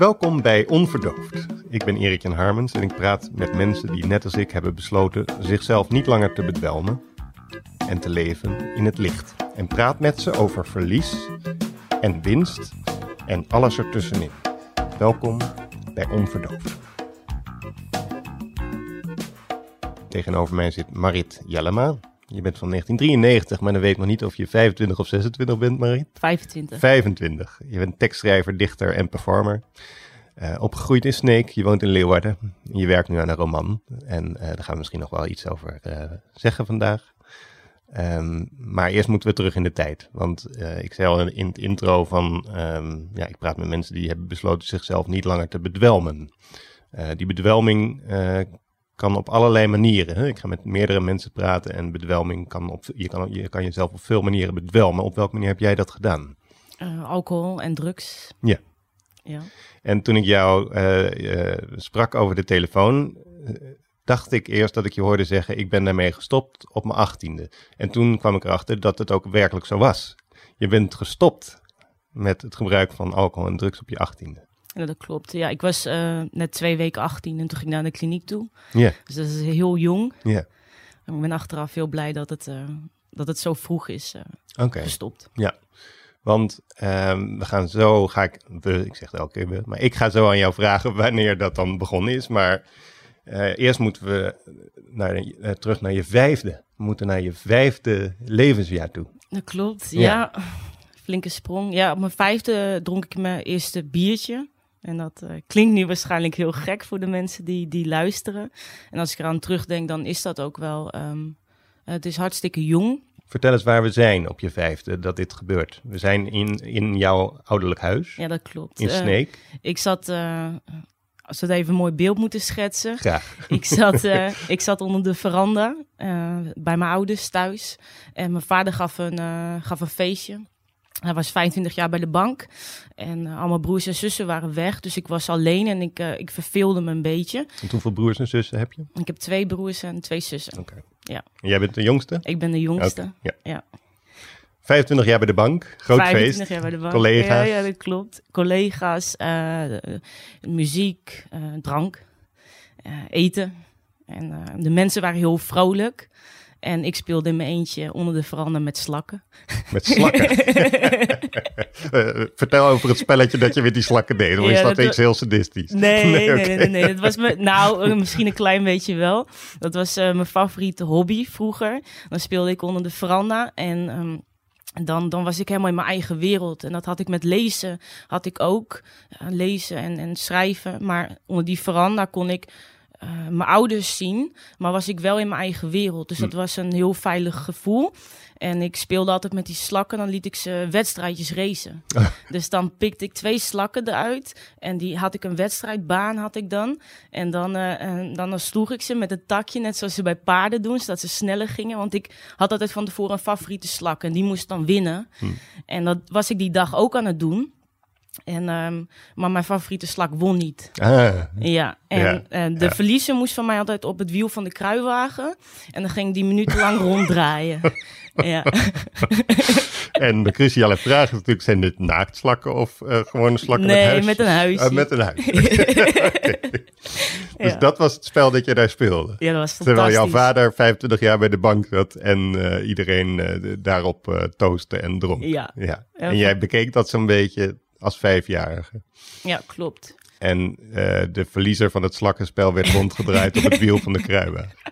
Welkom bij Onverdoofd. Ik ben Erik Jan Harmens en ik praat met mensen die net als ik hebben besloten zichzelf niet langer te bedwelmen en te leven in het licht. En praat met ze over verlies en winst en alles ertussenin. Welkom bij Onverdoofd. Tegenover mij zit Marit Jellema. Je bent van 1993, maar dan weet ik nog niet of je 25 of 26 bent, Marit. 25. 25. Je bent tekstschrijver, dichter en performer. Uh, opgegroeid in Sneek, je woont in Leeuwarden. Je werkt nu aan een roman. En uh, daar gaan we misschien nog wel iets over uh, zeggen vandaag. Um, maar eerst moeten we terug in de tijd. Want ik zei al in het intro van... Um, ja, ik praat met mensen die hebben besloten zichzelf niet langer te bedwelmen. die bedwelming kan op allerlei manieren. Hè? Ik ga met meerdere mensen praten en bedwelming kan op... Je kan, je kan jezelf op veel manieren bedwelmen. Op welke manier heb jij dat gedaan? alcohol en drugs. Ja. Ja. En toen ik jou uh, uh, sprak over de telefoon, dacht ik eerst dat ik je hoorde zeggen: Ik ben daarmee gestopt op mijn achttiende. En toen kwam ik erachter dat het ook werkelijk zo was. Je bent gestopt met het gebruik van alcohol en drugs op je achttiende. Ja, dat klopt. Ja, ik was net twee weken 18 en toen ging ik naar de kliniek toe. Ja. Dus dat is heel jong. Ja. En ik ben achteraf heel blij dat het, dat het zo vroeg is okay. gestopt. Ja. Want um, we gaan zo, ga ik, we, ik zeg het elke keer maar ik ga zo aan jou vragen wanneer dat dan begonnen is. Maar eerst moeten we naar, terug naar je vijfde. We moeten naar je vijfde levensjaar toe. Dat klopt, ja. ja. Flinke sprong. Ja, op mijn vijfde dronk ik mijn eerste biertje. En dat uh, klinkt nu waarschijnlijk heel gek voor de mensen die, die luisteren. En als ik eraan terugdenk, dan is dat ook wel. Um, het is hartstikke jong. Vertel eens waar we zijn op je vijfde dat dit gebeurt. We zijn in, in jouw ouderlijk huis. Ja, dat klopt. In Sneek. Uh, ik zat, uh, als we het even een mooi beeld moeten schetsen. Graag. Ik zat, ik zat onder de veranda bij mijn ouders thuis. En mijn vader gaf een, gaf een feestje. Hij was 25 jaar bij de bank en uh, al mijn broers en zussen waren weg. Dus ik was alleen en ik, uh, ik verveelde me een beetje. En hoeveel broers en zussen heb je? Ik heb twee broers en twee zussen. Oké. Okay. Ja. En jij bent de jongste? Ik ben de jongste. Okay. Ja. ja. 25 jaar bij de bank, groot 25 feest. jaar bij de bank. Collega's. Ja, ja dat klopt. Collega's, uh, muziek, drank, eten. En de mensen waren heel vrolijk. En ik speelde in mijn eentje onder de veranda met slakken. Met slakken? uh, vertel over het spelletje dat je met die slakken deed. Of ja, is dat, dat iets heel sadistisch? Nee, nee, nee, okay. nee, nee, Dat was me, nou, misschien een klein beetje wel. Dat was uh, mijn favoriete hobby vroeger. Dan speelde ik onder de veranda en... Um, dan, dan was ik helemaal in mijn eigen wereld. En dat had ik met lezen, had ik ook. Uh, lezen en, en schrijven. Maar onder die veranda kon ik uh, mijn ouders zien, maar was ik wel in mijn eigen wereld. Dus dat was een heel veilig gevoel. En ik speelde altijd met die slakken, dan liet ik ze wedstrijdjes racen. dus dan pikte ik twee slakken eruit en die had ik een wedstrijdbaan had ik dan. En dan, uh, en dan, dan sloeg ik ze met een takje, net zoals ze bij paarden doen, zodat ze sneller gingen. Want ik had altijd van tevoren een favoriete slak en die moest dan winnen. Hm. En dat was ik die dag ook aan het doen. En, um, maar mijn favoriete slak won niet. Ah, ja, en ja, uh, de ja. verliezer moest van mij altijd op het wiel van de kruiwagen. En dan ging die minutenlang ronddraaien. ja. en de cruciale vraag is natuurlijk, zijn dit naaktslakken of uh, gewone slakken nee, met huis? met een huis. Uh, met een huis. okay. Dus Ja. dat was het spel dat je daar speelde? Ja, dat was Terwijl jouw vader 25 jaar bij de bank zat en iedereen daarop toastte en dronk. Ja. ja. En jij bekeek dat zo'n beetje als vijfjarige. Ja, klopt. En uh, de verliezer van het slakkenspel werd rondgedraaid op het wiel van de kruiwagen.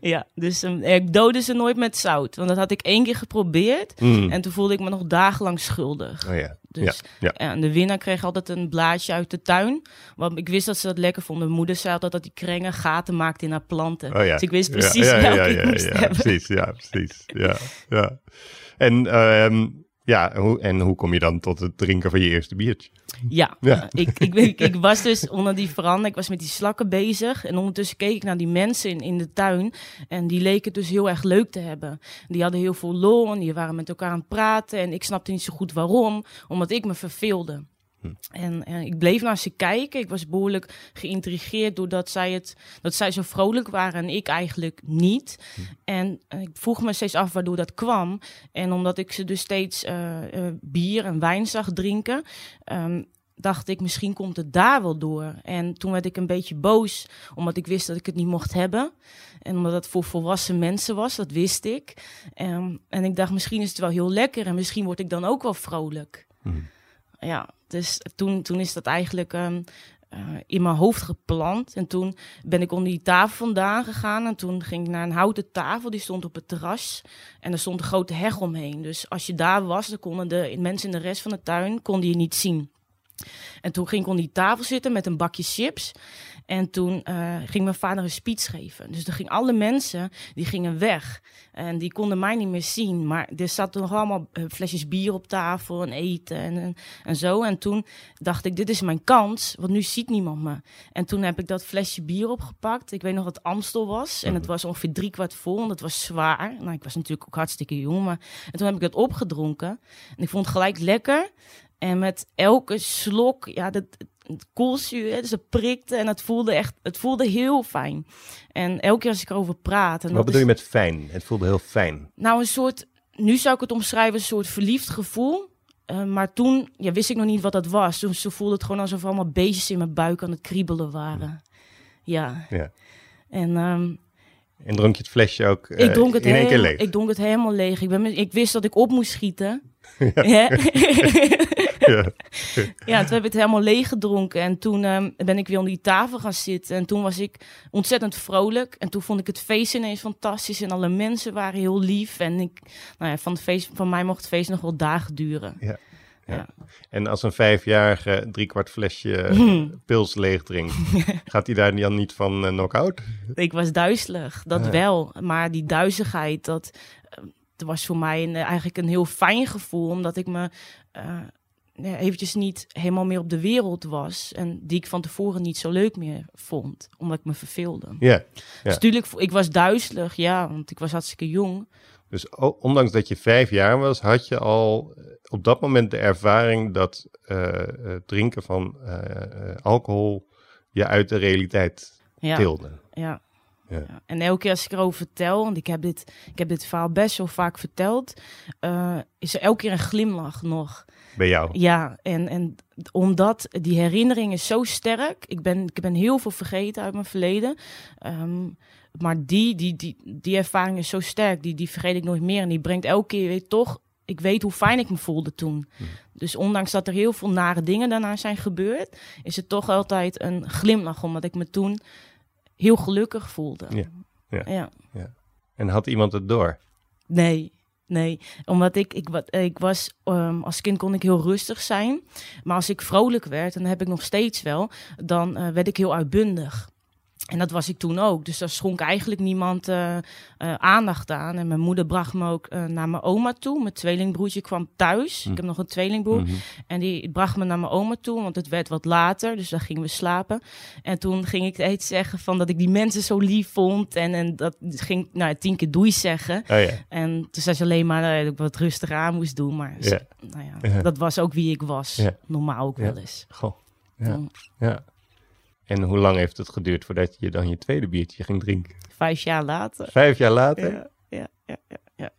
Ja, dus um, ik doodde ze nooit met zout. Want dat had ik één keer geprobeerd. Mm. En toen voelde ik me nog dagenlang schuldig. Oh ja. Dus, ja, ja. En de winnaar kreeg altijd een blaadje uit de tuin. Want ik wist dat ze dat lekker vonden. Mijn moeder zei altijd dat die krengen gaten maakte in haar planten. Oh ja. Dus ik wist precies welke ja, ik moest ja, hebben. Precies, ja, precies. Ja, ja. En, um, ja, hoe, en hoe kom je dan tot het drinken van je eerste biertje? Ja, Ja. Ik, ik, ik, ik was dus onder die veranda, ik was met die slakken bezig. En ondertussen keek ik naar die mensen in, in de tuin. En die leken het dus heel erg leuk te hebben. Die hadden heel veel lol en die waren met elkaar aan het praten. En ik snapte niet zo goed waarom, omdat ik me verveelde. En, en ik bleef naar ze kijken. Ik was behoorlijk geïntrigeerd doordat zij, het, dat zij zo vrolijk waren en ik eigenlijk niet. En eh, ik vroeg me steeds af waardoor dat kwam. En omdat ik ze dus steeds eh, eh, bier en wijn zag drinken, ehm, dacht ik, misschien komt het daar wel door. En toen werd ik een beetje boos, omdat ik wist dat ik het niet mocht hebben. En omdat het voor volwassen mensen was, dat wist ik. Um, en ik dacht, misschien is het wel heel lekker en misschien word ik dan ook wel vrolijk. Hmm. Ja, dus toen, toen is dat eigenlijk um, uh, in mijn hoofd geplant. En toen ben ik onder die tafel vandaan gegaan. En toen ging ik naar een houten tafel, die stond op het terras. En er stond een grote heg omheen. Dus als je daar was, dan konden de mensen in de rest van de tuin konden je niet zien. En toen ging ik onder die tafel zitten met een bakje chips. En toen uh, ging mijn vader een speech geven. Dus er gingen alle mensen, die gingen weg. En die konden mij niet meer zien. Maar er zaten nog allemaal eh, flesjes bier op tafel en eten en, en, en, zo. En toen dacht ik, dit is mijn kans, want nu ziet niemand me. En toen heb ik dat flesje bier opgepakt. Ik weet nog dat het Amstel was. En het mhm. was ongeveer drie kwart vol. En dat was zwaar. Nou, ik was natuurlijk ook hartstikke jong. Maar... En toen heb ik het opgedronken. En ik vond het gelijk lekker. En met elke slok, ja, dat, het koolzuur, dus het prikte en het voelde echt, het voelde heel fijn. En elke keer als ik erover praat. En Wat bedoel je met fijn? Het voelde heel fijn. Nou, een soort, nu zou ik het omschrijven, een soort verliefd gevoel. Uh, maar toen ja, wist ik nog niet wat dat was. Toen voelde het gewoon alsof allemaal beestjes in mijn buik aan het kriebelen waren. Ja. ja. En, um, en dronk je het flesje ook uh, ik dronk het in één keer leeg? Ik dronk het helemaal leeg. Ik, ben, ik wist dat ik op moest schieten. Ja. ja. ja, toen heb ik het helemaal leeg gedronken. En toen um, ben ik weer om die tafel gaan zitten. En toen was ik ontzettend vrolijk. En toen vond ik het feest ineens fantastisch. En alle mensen waren heel lief. En ik, nou ja, van, het feest, van mij mocht het feest nog wel dagen duren. Ja. Ja. En als een vijfjarige driekwart flesje pils leeg drinkt, gaat hij daar dan niet van uh, knock-out? Ik was duizelig, dat wel. Maar die duizigheid, dat, uh, was voor mij een, eigenlijk een heel fijn gevoel. Omdat ik me uh, eventjes niet helemaal meer op de wereld was. En die ik van tevoren niet zo leuk meer vond, omdat ik me verveelde. Ja. Dus natuurlijk, ik was duizelig, ja, want ik was hartstikke jong. Dus ondanks dat je vijf jaar was, had je al eh, op dat moment de ervaring dat uh, drinken van uh, alcohol je uit de realiteit ja. tilde. Ja. Ja. En elke keer als ik erover vertel, want ik heb dit, ik heb dit verhaal best wel vaak verteld, uh, is er elke keer een glimlach nog. Bij jou? Ja, en, en omdat die herinnering is zo sterk. Ik ben, ik ben heel veel vergeten uit mijn verleden. Um, maar die, die, die, die ervaring is zo sterk, die, die vergeet ik nooit meer. En die brengt elke keer weer toch ik weet hoe fijn ik me voelde toen. Hm. Dus ondanks dat er heel veel nare dingen daarna zijn gebeurd, is het toch altijd een glimlach, omdat ik me toen heel gelukkig voelde. Ja. ja. ja. ja. En had iemand het door? Nee, nee. Omdat ik, ik, ik was, um, als kind kon ik heel rustig zijn. Maar als ik vrolijk werd, en dat heb ik nog steeds wel, dan uh, werd ik heel uitbundig. En dat was ik toen ook. Dus daar schonk eigenlijk niemand uh, uh, aandacht aan. En mijn moeder bracht me ook uh, naar mijn oma toe. Mijn tweelingbroertje kwam thuis. Hm. Ik heb nog een tweelingbroer. Mhm. En die bracht me naar mijn oma toe, want het werd wat later. Dus daar gingen we slapen. En toen ging ik iets zeggen van dat ik die mensen zo lief vond. En, en dat ging nou, tien keer doei zeggen. Oh. En toen zei ze alleen maar dat ik wat rustiger aan moest doen. Maar nou ja, dat was ook wie ik was. Normaal ook wel eens. Goh. Ja. En hoe lang heeft het geduurd voordat je dan je tweede biertje ging drinken? Vijf jaar later. Vijf jaar later? Ja, ja, ja. ja, ja.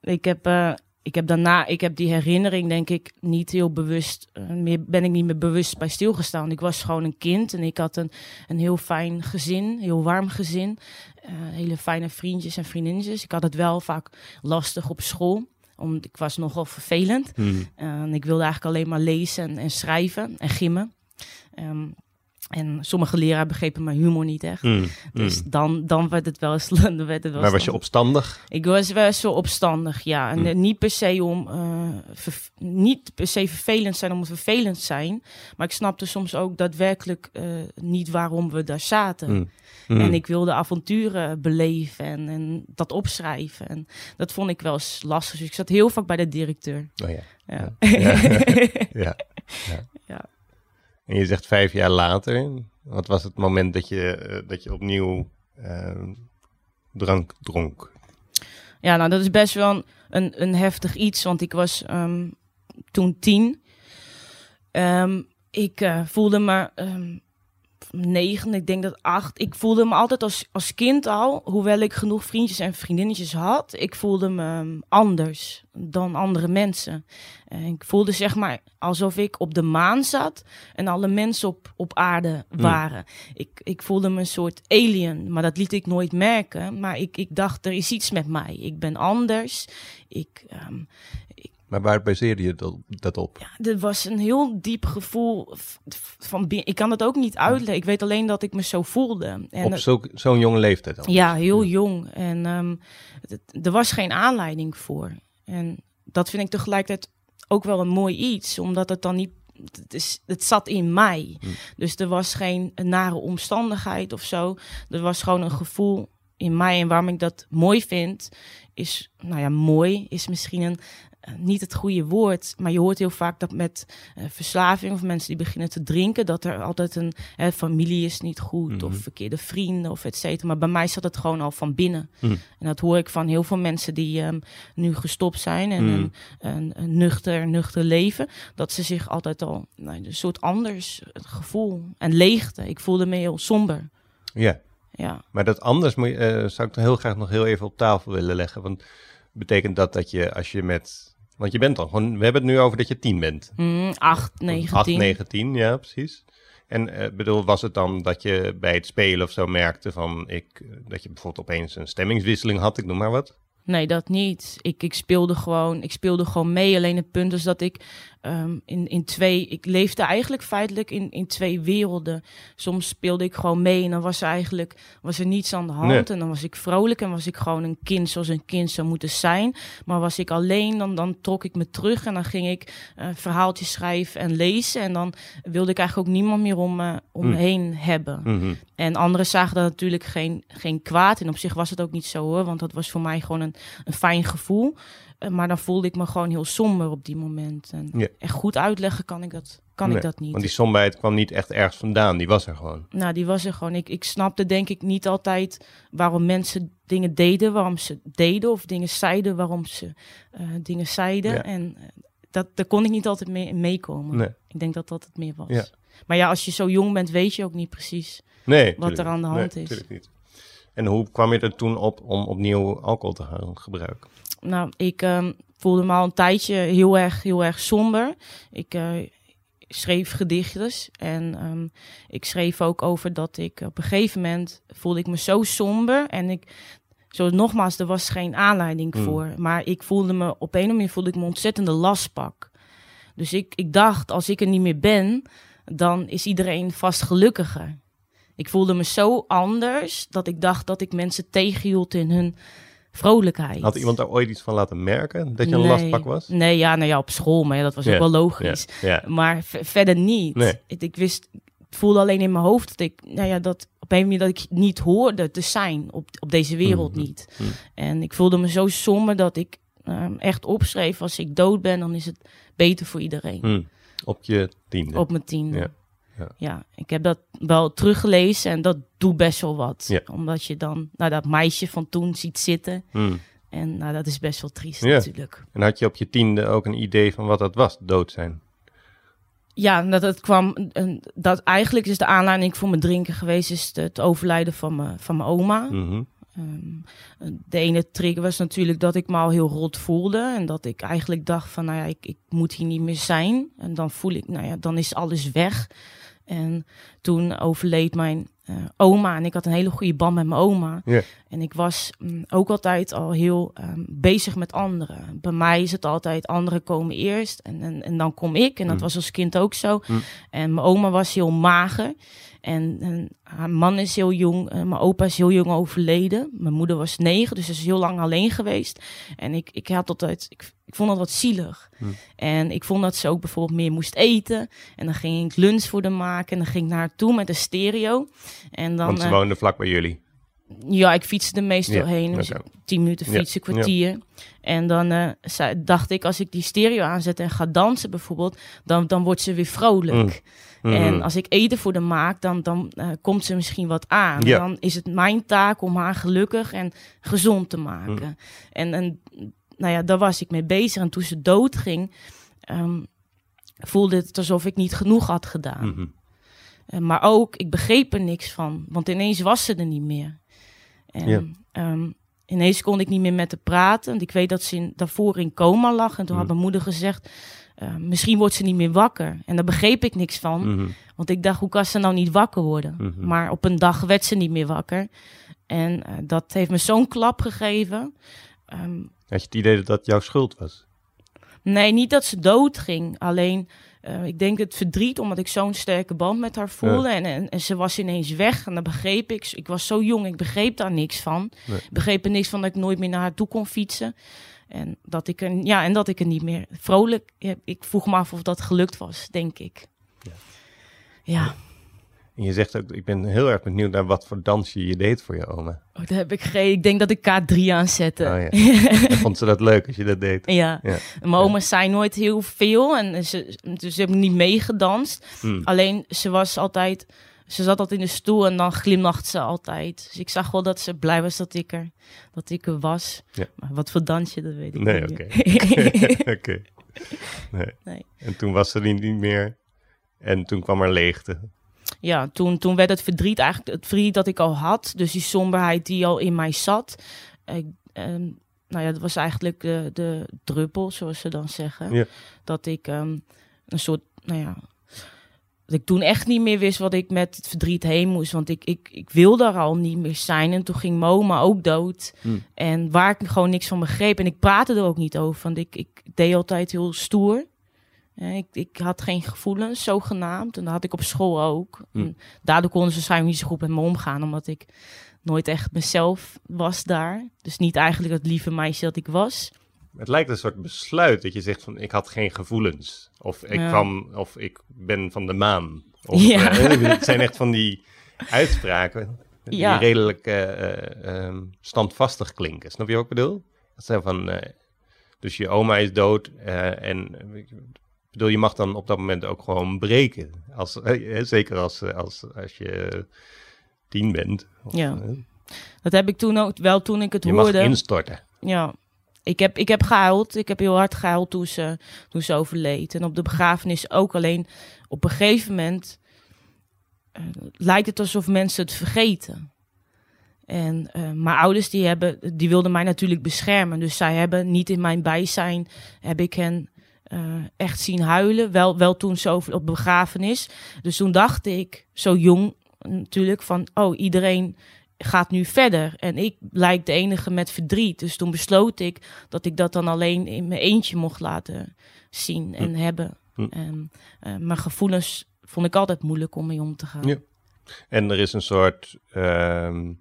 Ik, heb, uh, ik heb daarna, ik heb die herinnering denk ik niet heel bewust, uh, meer, ben ik niet meer bewust bij stilgestaan. Ik was gewoon een kind en ik had een, een heel fijn gezin, heel warm gezin. Uh, hele fijne vriendjes en vriendinnetjes. Ik had het wel vaak lastig op school omdat ik was nogal vervelend. Hmm. en ik wilde eigenlijk alleen maar lezen en, en schrijven en gimmen. Um, en sommige leraren begrepen mijn humor niet echt. Mm, dus mm. dan, dan werd het wel eens. Dan werd het wel maar was je opstandig? Ik was wel zo opstandig, ja. En Mm. niet per se om. Uh, ver- niet per se vervelend zijn om het vervelend zijn. Maar ik snapte soms ook daadwerkelijk uh, niet waarom we daar zaten. En ik wilde avonturen beleven en, en dat opschrijven. En dat vond ik wel eens lastig. Dus ik zat heel vaak bij de directeur. Oh ja. Ja. Ja. ja. ja. En je zegt vijf jaar later. Wat was het moment dat je, eh, dat je opnieuw eh, drank dronk? Ja, nou dat is best wel een, een, heftig iets, want ik was ehm, toen tien. Ehm, ik eh, voelde me, ehm, negen, ik denk dat acht. Ik voelde me altijd als, als kind al, hoewel ik genoeg vriendjes en vriendinnetjes had, ik voelde me ehm, anders dan andere mensen. En ik voelde zeg maar alsof ik op de maan zat en alle mensen op, op aarde waren. Ik, ik voelde me een soort alien, maar dat liet ik nooit merken. Maar ik, ik dacht, er is iets met mij. Ik ben anders. Ik, ehm, Maar waar baseerde je dat, dat op? ja, er was een heel diep gevoel van. Ik kan het ook niet uitleggen. Ik weet alleen dat ik me zo voelde. En op zo'n jonge leeftijd al? ja, heel jong. En ehm, het- er was geen aanleiding voor. En dat vind ik tegelijkertijd ook wel een mooi iets, omdat het dan niet. Het, is, het zat in mij. Dus er was geen nare omstandigheid of zo. Er was gewoon een gevoel in mij. En waarom ik dat mooi vind, is, nou ja, mooi is misschien een, niet het goede woord. Maar je hoort heel vaak dat met eh, verslaving of mensen die beginnen te drinken, dat er altijd een hè, familie is niet goed Mhm. of verkeerde vrienden of et cetera. Maar bij mij zat het gewoon al van binnen. Mhm. En dat hoor ik van heel veel mensen die ehm, nu gestopt zijn en Mhm. een, een, een nuchter, nuchter leven. Dat ze zich altijd al nou, een soort anders gevoel en leegte. Ik voelde me heel somber. Ja, Ja. maar dat anders moet je, eh, zou ik heel graag nog heel even op tafel willen leggen. Want betekent dat dat je als je met... Want je bent dan gewoon... We hebben het nu over dat je tien bent. Mm, 8, 19. 8, 19, ja, precies. En eh, bedoel, was het dan dat je bij het spelen of zo merkte van... Ik, eh, dat je bijvoorbeeld opeens een stemmingswisseling had, ik noem maar wat? Nee, dat niet. Ik, ik, speelde gewoon, ik speelde gewoon mee. Alleen het punt is dat ik ehm, in, in twee... Ik leefde eigenlijk feitelijk in, in twee werelden. Soms speelde ik gewoon mee en dan was er eigenlijk was er niets aan de hand. Nee. En dan was ik vrolijk en was ik gewoon een kind zoals een kind zou moeten zijn. Maar was ik alleen, dan, dan trok ik me terug en dan ging ik eh verhaaltjes schrijven en lezen. En dan wilde ik eigenlijk ook niemand meer om, me om me Hmm. heen hebben. Mhm. En anderen zagen daar natuurlijk geen, geen kwaad in. Op zich was het ook niet zo hoor, want dat was voor mij gewoon een, een fijn gevoel. Maar dan voelde ik me gewoon heel somber op die moment. En Ja. echt goed uitleggen kan ik dat, kan Nee, ik dat niet. Want die somberheid kwam niet echt ergens vandaan, die was er gewoon. Nou, die was er gewoon. Ik, ik snapte denk ik niet altijd waarom mensen dingen deden, waarom ze deden. Of dingen zeiden, waarom ze eh, dingen zeiden. Ja. En eh, dat, daar kon ik niet altijd mee meekomen. Nee, Ik denk dat dat het meer was. Ja. Maar ja, als je zo jong bent, weet je ook niet precies. nee Wat er aan de hand Nee, is. niet. En hoe kwam je er toen op om opnieuw alcohol te gaan gebruiken? Nou, ik ehm, voelde me al een tijdje heel erg, heel erg somber. Ik eh, schreef gedichtjes en ehm, ik schreef ook over dat ik op een gegeven moment voelde ik me zo somber en ik zo nogmaals, er was geen aanleiding Mm. voor, maar ik voelde me op een of andere manier voelde ik me ontzettende lastpak. Dus ik, ik dacht, als ik er niet meer ben, dan is iedereen vast gelukkiger. Ik voelde me zo anders dat ik dacht dat ik mensen tegenhield in hun vrolijkheid. Had iemand daar ooit iets van laten merken, dat je een Nee. lastpak was? Nee, ja, nou ja, op school, maar ja, dat was ook wel logisch. Maar verder niet. Nee. Ik, ik wist, ik voelde alleen in mijn hoofd dat ik, nou ja, dat op een manier dat ik niet hoorde te zijn op, op deze wereld Mhm. niet. Mhm. En ik voelde me zo somber dat ik ehm, echt opschreef, als ik dood ben, dan is het beter voor iedereen. Hm. Op je tiende. Op mijn tiende. Ja, Ja. ja. ik heb dat wel teruggelezen en dat doet best wel wat. Ja. Omdat je dan nou, dat meisje van toen ziet zitten. Hm. En nou, dat is best wel triest Ja. natuurlijk. En had je op je tiende ook een idee van wat dat was, dood zijn? Ja, dat het kwam. Dat eigenlijk is de aanleiding voor mijn drinken geweest, is het, het overlijden van mijn, van mijn oma. Mhm. Ehm, de ene trigger was natuurlijk dat ik me al heel rot voelde. En dat ik eigenlijk dacht van, nou ja, ik, ik moet hier niet meer zijn. En dan voel ik, nou ja, dan is alles weg. En toen overleed mijn eh, oma. En ik had een hele goede band met mijn oma. En ik was mm, ook altijd al heel ehm, bezig met anderen. Bij mij is het altijd anderen komen eerst en, en, en dan kom ik. En dat Mm. was als kind ook zo. Mm. En mijn oma was heel mager. En, en haar man is heel jong. en mijn opa is heel jong overleden. Mijn moeder was negen, dus ze is heel lang alleen geweest. En ik, ik had altijd, ik, ik vond dat wat zielig. Mm. En ik vond dat ze ook bijvoorbeeld meer moest eten. En dan ging ik lunch voor haar maken. En dan ging ik naar haar toe met een stereo. En dan, Want ze eh, woonden vlak bij jullie. Ja, ik fietste er meestal Ja, heen. Dus tien minuten Ja, fietsen, kwartier. En dan eh, zei- dacht ik, als ik die stereo aanzet en ga dansen bijvoorbeeld, dan, dan wordt ze weer vrolijk. Mhm. En als ik eten voor haar maak, dan, dan eh, komt ze misschien wat aan. Ja. Dan is het mijn taak om haar gelukkig en gezond te maken. Mhm. En, en nou ja, daar was ik mee bezig. En toen ze doodging, ehm voelde het alsof ik niet genoeg had gedaan. Mhm. Eh, maar ook, ik begreep er niks van. Want ineens was ze er niet meer. En Ja. ehm, ineens kon ik niet meer met haar praten. Want ik weet dat ze in, daarvoor in coma lag. En toen had Mhm. mijn moeder gezegd, eh, misschien wordt ze niet meer wakker. En daar begreep ik niks van. Mhm. Want ik dacht, hoe kan ze nou niet wakker worden? Mhm. Maar op een dag werd ze niet meer wakker. En eh, dat heeft me zo'n klap gegeven. Ehm, Had je het idee dat dat jouw schuld was? nee, niet dat ze dood ging. Alleen, eh, ik denk het verdriet, omdat ik zo'n sterke band met haar voelde. En, en, en ze was ineens weg. En dat begreep ik. Ik was zo jong, ik begreep daar niks van. Nee. Ik begreep er niks van dat ik nooit meer naar haar toe kon fietsen. En dat ik er, ja, en dat ik er niet meer vrolijk. ja, Ik vroeg me af of dat gelukt was, denk ik. Ja. Ja, En je zegt ook, ik ben heel erg benieuwd naar wat voor dansje je deed voor je oma. oh, daar heb ik geen. Ik denk dat ik K3 aanzette. Oh ja. Vond ze dat leuk als je dat deed? Ja. Ja. Mijn oma zei nooit heel veel en ze, dus ze hebben niet meegedanst. Hmm. Alleen ze was altijd, ze zat altijd in de stoel en dan glimlacht ze altijd. Dus ik zag wel dat ze blij was dat ik er, dat ik er was. Ja. Maar wat voor dansje, dat weet ik Nee, niet. oké. meer. Oké. Nee. Nee. En toen was ze niet meer. En toen kwam er leegte. Ja, toen, toen werd het verdriet eigenlijk het verdriet dat ik al had. Dus die somberheid die al in mij zat. Ik, ehm, nou ja, dat was eigenlijk de, de druppel, zoals ze dan zeggen. Ja. Dat ik ehm, een soort, nou ja, dat ik toen echt niet meer wist wat ik met het verdriet heen moest. Want ik, ik, ik wilde er al niet meer zijn. En toen ging Moma ook dood. Hmm. En waar ik gewoon niks van begreep. En ik praatte er ook niet over. Want ik, ik deed altijd heel stoer. Ik, ik had geen gevoelens, zogenaamd. En dat had ik op school ook. En daardoor konden ze waarschijnlijk niet zo goed met me omgaan. Omdat ik nooit echt mezelf was daar. Dus niet eigenlijk het lieve meisje dat ik was. Het lijkt een soort besluit dat je zegt van ik had geen gevoelens. Of ik Ja. kwam, of ik ben van de maan. Of, Ja. eh, het zijn echt van die uitspraken die Ja. redelijk eh, eh, ehm, standvastig klinken. Snap je wat ik bedoel? Dat zijn van, dus je oma is dood en bedoel, je mag dan op dat moment ook gewoon breken. Als, zeker als, eh, als, als je tien bent. Of, Ja. Dat heb ik toen ook wel toen ik het je mag hoorde. instorten. Ja. Ik heb, ik heb gehuild. Ik heb heel hard gehuild toen ze, toen ze overleed. En op de begrafenis ook. Alleen op een gegeven moment eh, lijkt het alsof mensen het vergeten. En eh, mijn ouders die hebben, die wilden mij natuurlijk beschermen. Dus zij hebben niet in mijn bijzijn, heb ik hen eh, echt zien huilen. Wel, wel toen over, op begrafenis. Dus toen dacht ik, zo jong natuurlijk, van oh, iedereen gaat nu verder. En ik lijk de enige met verdriet. Dus toen besloot ik dat ik dat dan alleen in mijn eentje mocht laten zien en hebben. Hm. En eh, mijn gevoelens vond ik altijd moeilijk om mee om te gaan. Ja. En er is een soort ehm,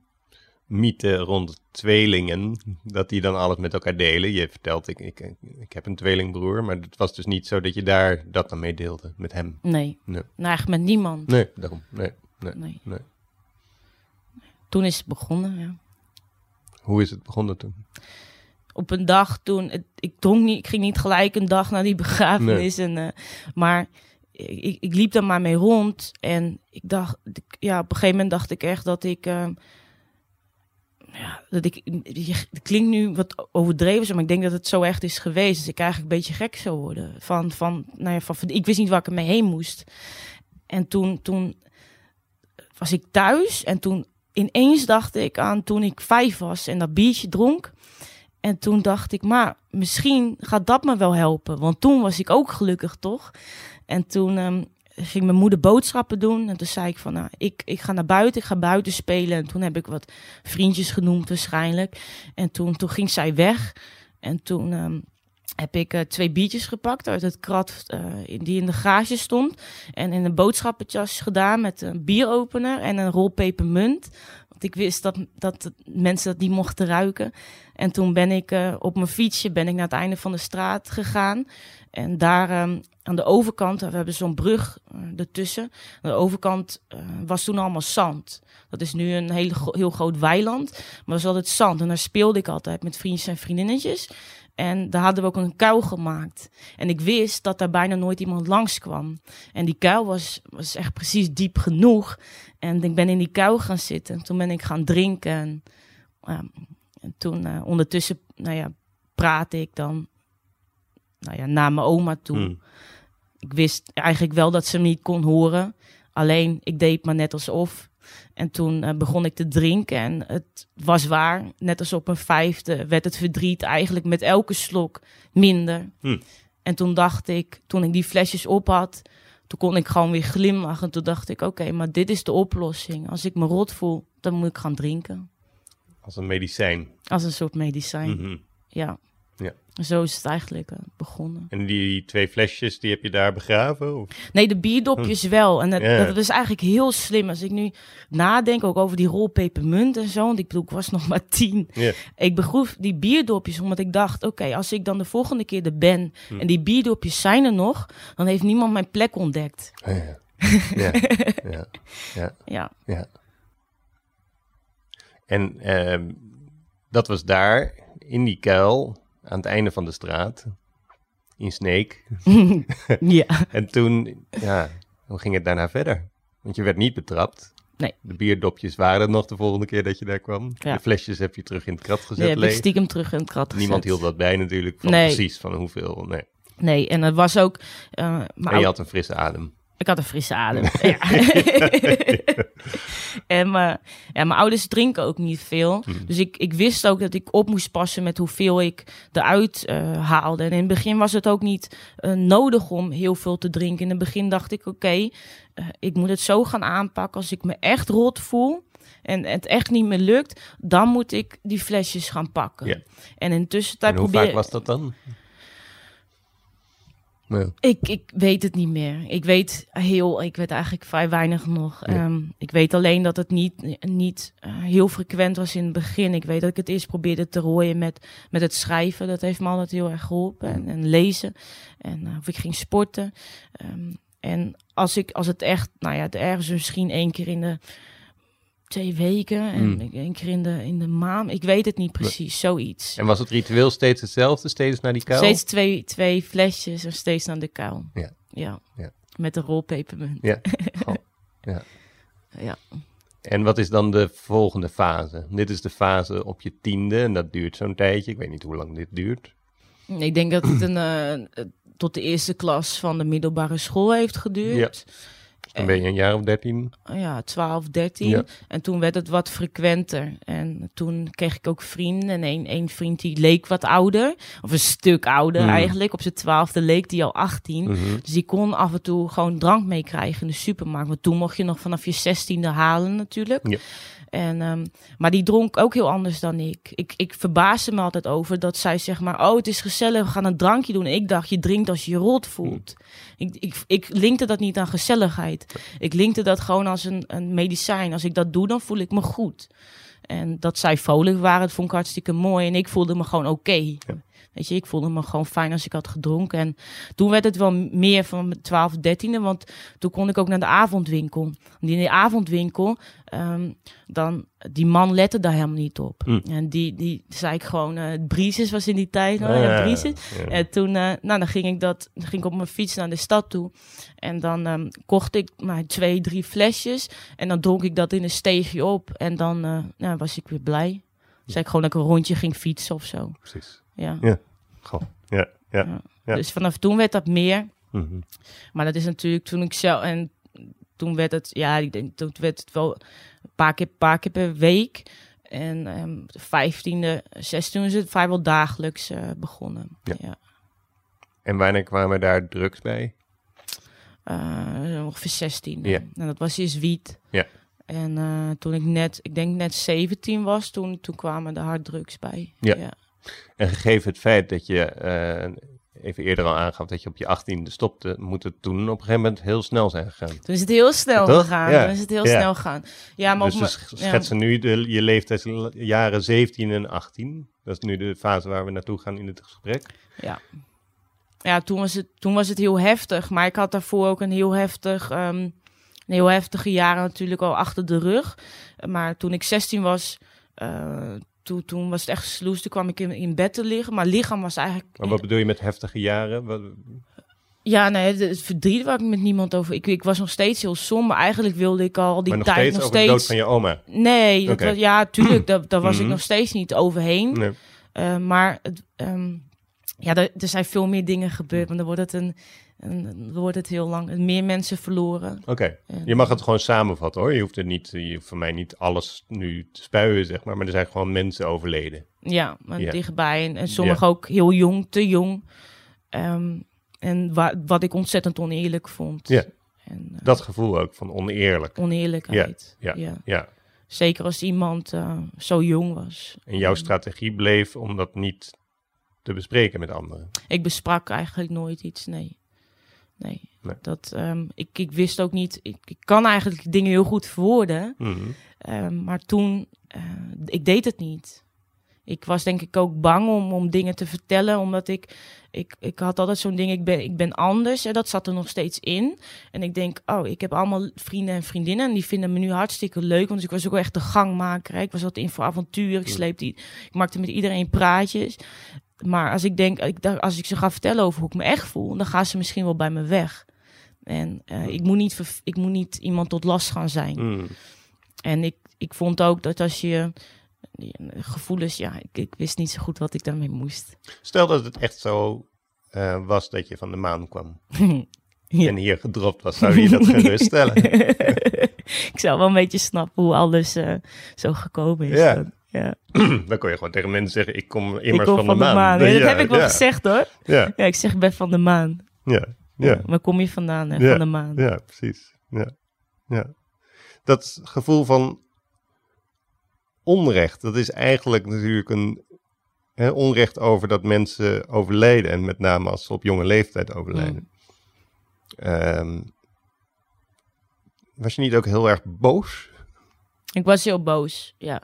mythe rond tweelingen, dat die dan alles met elkaar delen. Je vertelt, ik, ik, ik heb een tweelingbroer, maar het was dus niet zo dat je daar dat dan mee deelde, met hem. Nee, Nee. nou, eigenlijk met niemand. Nee, daarom. Nee, nee, Nee. nee. Toen is het begonnen, ja. Hoe is het begonnen toen? Op een dag toen, het- ik dronk niet, ik ging niet gelijk een dag naar die begrafenis. En, eh, maar ik, ik liep daar maar mee rond. En ik dacht, ja, op een gegeven moment dacht ik echt dat ik. eh, ja, dat ik. Het klinkt nu wat overdreven, maar ik denk dat het zo echt is geweest. Dus ik eigenlijk een beetje gek zou worden. Van, van, nou ja, van, ik wist niet waar ik ermee heen moest. En toen, toen was ik thuis en toen ineens dacht ik aan toen ik vijf was en dat biertje dronk. En toen dacht ik, maar misschien gaat dat me wel helpen. Want toen was ik ook gelukkig, toch? En toen ehm, ging mijn moeder boodschappen doen. En toen zei ik van, nou, ik, ik ga naar buiten, ik ga buiten spelen. En toen heb ik wat vriendjes genoemd waarschijnlijk. En toen, toen ging zij weg. En toen ehm, heb ik eh, twee biertjes gepakt uit het krat eh, die in de garage stond. En in een boodschappenjas gedaan met een bieropener en een rol pepermunt. Want ik wist dat, dat mensen dat niet mochten ruiken. En toen ben ik eh, op mijn fietsje ben ik naar het einde van de straat gegaan. En daar ehm, aan de overkant, we hebben zo'n brug eh, ertussen. Aan de overkant eh, was toen allemaal zand. Dat is nu een gro- heel groot weiland. Maar dat was altijd zand. En daar speelde ik altijd met vriendjes en vriendinnetjes. En daar hadden we ook een kuil gemaakt. En ik wist dat daar bijna nooit iemand langskwam. En die kuil was, was echt precies diep genoeg. En ik ben in die kuil gaan zitten. En toen ben ik gaan drinken. En, ja, en toen eh, ondertussen, nou ja, praatte ik dan nou ja, naar mijn oma toe. Hmm. Ik wist eigenlijk wel dat ze me niet kon horen. Alleen, ik deed maar net alsof. En toen eh, begon ik te drinken en het was waar. Net als op een vijfde werd het verdriet eigenlijk met elke slok minder. Hm. En toen dacht ik, toen ik die flesjes op had, toen kon ik gewoon weer glimlachen. Toen dacht ik, oké, maar dit is de oplossing. Als ik me rot voel, dan moet ik gaan drinken. Als een medicijn. Als een soort medicijn, Mhm. Ja. Zo is het eigenlijk eh, begonnen. En die twee flesjes, die heb je daar begraven? Of? Nee, de bierdopjes wel. En dat, Hm. Dat is eigenlijk heel slim. Als ik nu nadenk ook over die rol pepermunt en zo. Want ik bedoel, ik was nog maar tien. Ik begroef die bierdopjes omdat ik dacht... Oké, als ik dan de volgende keer er ben... Hm. en die bierdopjes zijn er nog... dan heeft niemand mijn plek ontdekt. Ja. ja. ja. ja. Ja, ja. En ehm, dat was daar, in die kuil, aan het einde van de straat, in Sneek. ja. En toen, ja, hoe ging het daarna verder? Want je werd niet betrapt. Nee. De bierdopjes waren er nog de volgende keer dat je daar kwam. Ja. De flesjes heb je terug in het krat gezet Die heb ik stiekem terug in het krat Niemand gezet. hield dat bij natuurlijk, van Nee. precies van hoeveel. Nee. Nee, en het was ook... eh, mijn En je had een frisse adem. Ik had een frisse adem. ja. en mijn, ja, mijn ouders drinken ook niet veel. Dus ik, ik wist ook dat ik op moest passen met hoeveel ik eruit eh, haalde. En in het begin was het ook niet eh, nodig om heel veel te drinken. In het begin dacht ik, oké, eh, ik moet het zo gaan aanpakken. Als ik me echt rot voel en het echt niet meer lukt, dan moet ik die flesjes gaan pakken. Ja. En in de tussentijd En hoe vaak was dat dan? Ik, ik weet het niet meer. Ik weet heel, ik weet eigenlijk vrij weinig nog. Ja. Ehm, ik weet alleen dat het niet, niet eh, heel frequent was in het begin. Ik weet dat ik het eerst probeerde te rooien met, met het schrijven. Dat heeft me altijd heel erg geholpen. En, en lezen. En eh, of ik ging sporten. Ehm, en als, ik, als het echt, nou ja, ergens misschien één keer in de twee weken. En Mm. één keer in de, in de maand. Ik weet het niet precies. Zoiets. En was het ritueel steeds hetzelfde? Steeds naar die kuil? Steeds twee, twee flesjes en steeds naar de kuil. Ja. Ja. Ja. Met een rol pepermunt. Ja. Ja. Ja. En wat is dan de volgende fase? Dit is de fase op je tiende en dat duurt zo'n tijdje. Ik weet niet hoe lang dit duurt. Ik denk dat het een, eh, tot de eerste klas van de middelbare school heeft geduurd. Dus dan ben je een jaar of dertien. Ja, 12, 13. Ja. En toen werd het wat frequenter. En toen kreeg ik ook vrienden. En één, één vriend die leek wat ouder. Of een stuk ouder Mm. eigenlijk. Op zijn twaalfde leek die al 18. Mhm. Dus die kon af en toe gewoon drank meekrijgen in de supermarkt. Want toen mocht je nog vanaf je zestiende halen natuurlijk. Ja. En, ehm, maar die dronk ook heel anders dan ik. ik. Ik verbaasde me altijd over dat zij zeg maar... oh, het is gezellig, we gaan een drankje doen. En ik dacht, je drinkt als je je rot voelt. Ik, ik, ik linkte dat niet aan gezelligheid. Ik linkte dat gewoon als een, een medicijn. Als ik dat doe, dan voel ik me goed. En dat zij vrolijk waren, dat vond ik hartstikke mooi. En ik voelde me gewoon oké. Weet je, ik voelde me gewoon fijn als ik had gedronken. En toen werd het wel meer van mijn 12, 13e, want toen kon ik ook naar de avondwinkel. En in die avondwinkel, ehm, dan, die man lette daar helemaal niet op. Hm. En die, die zei ik gewoon, eh Brises was in die tijd, nou, ja, ja. Brises. Ja. En toen, eh, nou, dan ging ik dat, ging ik op mijn fiets naar de stad toe. En dan ehm, kocht ik maar twee, drie flesjes. En dan dronk ik dat in een steegje op. En dan eh, nou, was ik weer blij. Zei ik gewoon dat ik een rondje ging fietsen of zo. Precies. Ja. Goh. Ja. Ja. Ja. Dus vanaf toen werd dat meer. Mhm. Maar dat is natuurlijk toen ik zelf. En toen werd het, ja, ik denk, toen werd het wel een paar keer, paar keer per week. En ehm de vijftiende, zestiende is het vrijwel dagelijks eh, begonnen. Ja. Ja. En wanneer kwamen daar drugs bij? Eh, ongeveer 16. Ja. En dat was eerst wiet. Ja. En eh, toen ik net, ik denk net 17 was, toen, toen kwamen de harddrugs bij. Ja. En gegeven het feit dat je eh, even eerder al aangaf dat je op je achttiende stopte, moet het toen op een gegeven moment heel snel zijn gegaan. Toen is het heel snel Toch? gegaan. Ja. Toen is het heel Ja. snel gegaan. Ja, maar dus op we me- sch- ja. schetsen nu de, je leeftijdsjaren 17 en 18. Dat is nu de fase waar we naartoe gaan in het gesprek. Ja. Ja, toen was, het, toen was het heel heftig. Maar ik had daarvoor ook een heel heftig... ehm, een heel heftige jaren natuurlijk al achter de rug. Maar toen ik 16 was... eh, toen, toen was het echt gesloest. Toen kwam ik in, in bed te liggen. Maar lichaam was eigenlijk... Maar wat bedoel je met heftige jaren? Wat, Ja, nee, het, verdriet waar ik met niemand over... Ik, ik was nog steeds heel somber. Eigenlijk wilde ik al die maar nog tijd steeds nog over de steeds... dood van je oma? Nee, dat Oké. was, ja, tuurlijk. daar, daar was ik Mhm. nog steeds niet overheen. Nee. Eh, maar het, ehm, ja, er, er zijn veel meer dingen gebeurd. Want dan wordt het, een, een, dan wordt het heel lang. Meer mensen verloren. Oké, En- je mag het gewoon samenvatten hoor. Je hoeft er niet, je hoeft voor mij niet alles nu te spuien, zeg maar. Maar er zijn gewoon mensen overleden. Ja, maar Ja. dichtbij. En, en sommigen ook heel jong, te jong. Ehm, en wa- wat ik ontzettend oneerlijk vond. Ja. En, eh, Dat gevoel ook van oneerlijk. oneerlijkheid. Ja, ja. Ja. Zeker als iemand eh, zo jong was. En jouw strategie bleef om dat niet te bespreken met anderen. Ik besprak eigenlijk nooit iets, nee. Nee. Nee. Dat, ehm, ik, ik wist ook niet... Ik, ik kan eigenlijk dingen heel goed verwoorden. Mhm. Ehm, maar toen, eh, ik deed het niet. Ik was denk ik ook bang om, om dingen te vertellen, omdat ik, ik, ik had altijd zo'n ding, ik ben, ik ben anders. En dat zat er nog steeds in. En ik denk, oh, ik heb allemaal vrienden en vriendinnen en die vinden me nu hartstikke leuk. Want ik was ook wel echt de gangmaker. hè. Ik was altijd in voor avontuur, ik sleepte, i- ik maakte met iedereen praatjes. Maar als ik denk, als ik ze ga vertellen over hoe ik me echt voel, dan gaan ze misschien wel bij me weg. En eh, ik, moet niet, ik moet niet iemand tot last gaan zijn. Mhm. En ik, ik vond ook dat als je eh, gevoelens, ja, ik, ik wist niet zo goed wat ik daarmee moest. Stel dat het echt zo eh, was dat je van de maan kwam Ja. en hier gedropt was, zou je dat geruststellen? ik zou wel een beetje snappen hoe alles zo gekomen is. Ja. dan. Ja. Dan kon je gewoon tegen mensen zeggen, ik kom immers van, de maan. Ja, dat heb ik wel gezegd hoor. Ja, Ja, ik zeg ik ben van de maan. ja, ja. Waar kom je vandaan? Hè? Van de maan. Ja, precies. Ja. Ja. Dat gevoel van onrecht, dat is eigenlijk natuurlijk een hè, onrecht over dat mensen overlijden. En met name als ze op jonge leeftijd overlijden. Ehm, was je niet ook heel erg boos? Ik was heel boos, ja.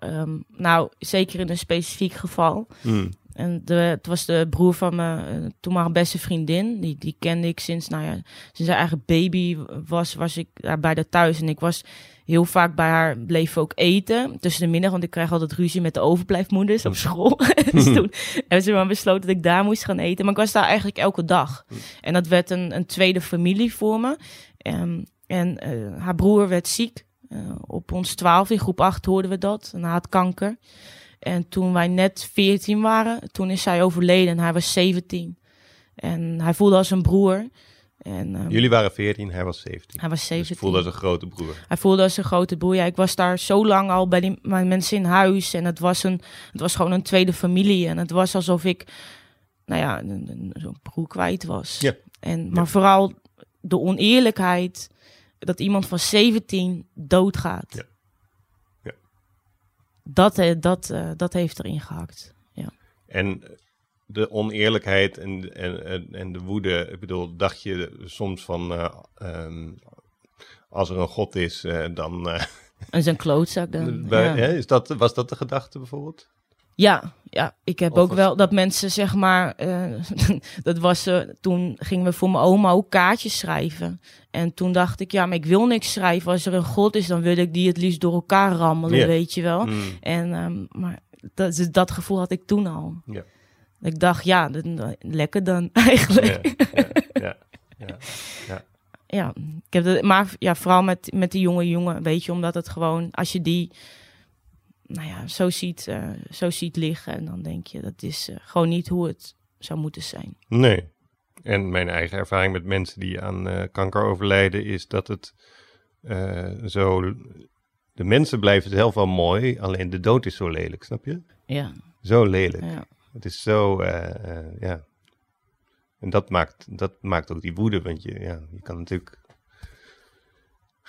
Ehm, nou, zeker in een specifiek geval. Hmm. En de, het was de broer van mijn eh, toenmalige beste vriendin. Die, die kende ik sinds, nou ja, sinds haar eigen baby was, was ik daar bij haar thuis. En ik was heel vaak bij haar, bleef ook eten tussen de middag. Want ik krijg altijd ruzie met de overblijfmoeders op school. dus toen hebben ze maar besloten dat ik daar moest gaan eten. Maar ik was daar eigenlijk elke dag. En dat werd een, een tweede familie voor me. Ehm, en eh, haar broer werd ziek. Eh, op ons twaalf, in groep 8 hoorden we dat. Hij had kanker. En toen wij net 14 waren, toen is hij overleden en hij was 17. En hij voelde als een broer. En, ehm, Jullie waren 14, hij was 17. hij was Dus 17. ik voelde als een grote broer. Hij voelde als een grote broer. Ja, ik was daar zo lang al bij die bij mensen in huis. En het was, een, het was gewoon een tweede familie. En het was alsof ik, nou ja, een, zo'n broer kwijt was. Ja. En, maar vooral de oneerlijkheid dat iemand van 17 doodgaat. Ja. Ja. Dat, eh, dat, eh, dat heeft erin gehakt. En de oneerlijkheid en, en, en, de woede, ik bedoel, dacht je soms van, eh, ehm, als er een god is, dan... En zijn klootzak dan. bij- ja. hè, is dat, was dat de gedachte bijvoorbeeld? Ja, ja, ik heb Of ook wel dat mensen zeg maar, eh, dat was eh, toen gingen we voor mijn oma ook kaartjes schrijven. En toen dacht ik, ja, maar ik wil niks schrijven. Als er een god is, dan wil ik die het liefst door elkaar rammelen, weet je wel. Hmm. En, ehm, maar dat, dus dat gevoel had ik toen al. Ik dacht, ja, lekker dan eigenlijk. Ja, ja, ik heb dat, maar ja, vooral met, met die jonge jongen, weet je, omdat het gewoon, als je die, nou ja, zo ziet, eh, zo ziet liggen, en dan denk je, dat is eh, gewoon niet hoe het zou moeten zijn. Nee. En mijn eigen ervaring met mensen die aan eh, kanker overlijden is dat het zo... De mensen blijven zelf wel mooi, alleen de dood is zo lelijk, snap je? Ja, Zo lelijk. ja, Het is zo, ja. En dat maakt, dat maakt ook die woede, want je, ja, je kan natuurlijk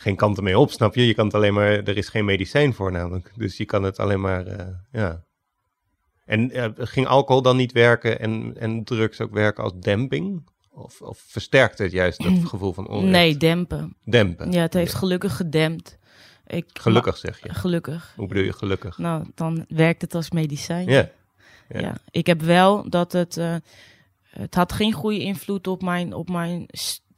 geen kant ermee op, snap je? Je kan het alleen maar, er is geen medicijn voor namelijk. Dus je kan het alleen maar, eh, ja. En eh, ging alcohol dan niet werken en, en drugs ook werken als demping? Of, of versterkt het juist dat gevoel van onrecht? nee, dempen. Dempen. Ja, het heeft gelukkig gedempt. Ik, Gelukkig zeg je. gelukkig. Hoe bedoel je gelukkig? Nou, dan werkt het als medicijn. Ja. Ja. Ja. ik heb wel dat het. eh, het had geen goede invloed op mijn, op mijn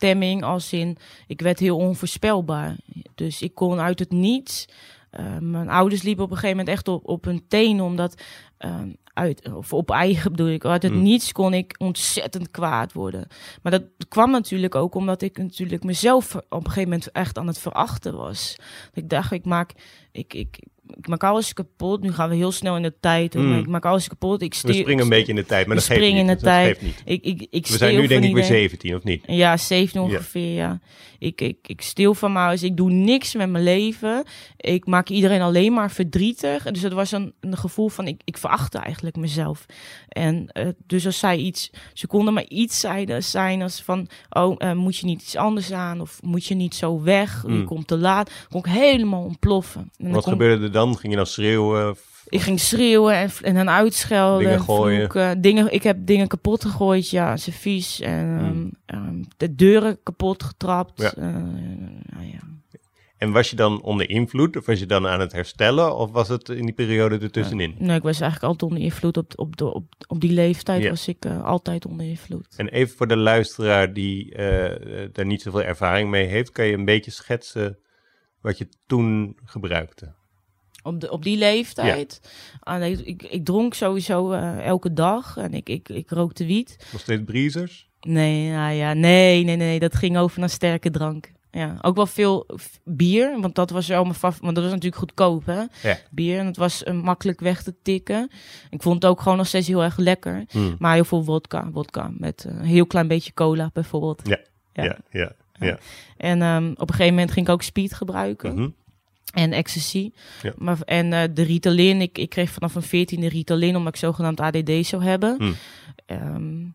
stemming. Als in, ik werd heel onvoorspelbaar. Dus ik kon uit het niets. eh, mijn ouders liepen op een gegeven moment echt op, op hun tenen. Omdat. eh, uit, of op eigen bedoel ik. Uit het Mm. niets kon ik ontzettend kwaad worden. Maar dat kwam natuurlijk ook omdat ik natuurlijk mezelf op een gegeven moment echt aan het verachten was. Ik dacht, ik maak. Ik, ik, ik maak alles kapot. Nu gaan we heel snel in de tijd. Mm. maar Ik maak alles kapot. Ik We stier, springen een beetje in de tijd, maar we dat geeft niet. in de Dat tijd. geeft niet. Ik, ik, ik We zijn nu denk ik weer iedereen. 17, of niet? Ja, 7 ongeveer, ja. Ik, ik, ik steel van mijn huis. Ik doe niks met mijn leven. Ik maak iedereen alleen maar verdrietig. Dus het was een, een gevoel van, ik, ik verachtte eigenlijk mezelf. En eh, dus als zij iets, ze konden maar iets zeiden, zijn als van, oh, eh, moet je niet iets anders aan? Of moet je niet zo weg? Je Mm. komt te laat. kon ik helemaal ontploffen. En dan Wat kon- gebeurde er dan? Ging je dan schreeuwen? ik ging schreeuwen en, en hen uitschelden. Dingen en gooien. vloeken. Dingen, ik heb dingen kapot gegooid, ja, servies. En Hmm. ehm, ehm, de deuren kapot getrapt. Ja. Eh, nou ja. En was je dan onder invloed? Of was je dan aan het herstellen? Of was het in die periode ertussenin? Nee, ik was eigenlijk altijd onder invloed. Op, op, de, op, op die leeftijd was ik eh, altijd onder invloed. En even voor de luisteraar die eh, daar niet zoveel ervaring mee heeft, kan je een beetje schetsen wat je toen gebruikte? Op, de, op die leeftijd. Ah, nee, ik, ik dronk sowieso eh, elke dag. En ik, ik, ik rookte wiet. Nog steeds breezers? Nee, nou ja, nee, nee, nee. Dat ging over naar sterke drank. Ja, ook wel veel bier, want dat was wel mijn favoriet. Want dat was natuurlijk goedkoop, hè? Ja. Bier, en het was eh, makkelijk weg te tikken. Ik vond het ook gewoon nog steeds heel erg lekker. Hmm. Maar heel veel vodka, vodka met eh, een heel klein beetje cola bijvoorbeeld. Ja, Ja. ja, ja. ja. En ehm, op een gegeven moment ging ik ook speed gebruiken Mhm. En ecstasy. Ja. Maar, en eh, de Ritalin, ik, ik kreeg vanaf een veertiende Ritalin omdat ik zogenaamd ADD zou hebben. Hmm. Ehm,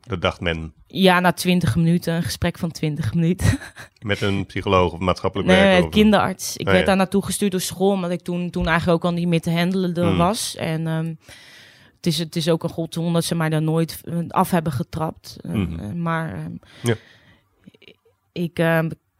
Dat dacht men ja, na 20 minuten, een gesprek van 20 minuten. met een psycholoog of maatschappelijk Nee, werker. kinderarts. Ik Oh, werd ja. daar naartoe gestuurd door school, omdat ik toen, toen eigenlijk ook al niet meer te handelen Hmm. was. En ehm, het, is, het is ook een godzoen dat ze mij daar nooit eh, af hebben getrapt. Eh, Mhm. eh, maar ehm, Ja. ik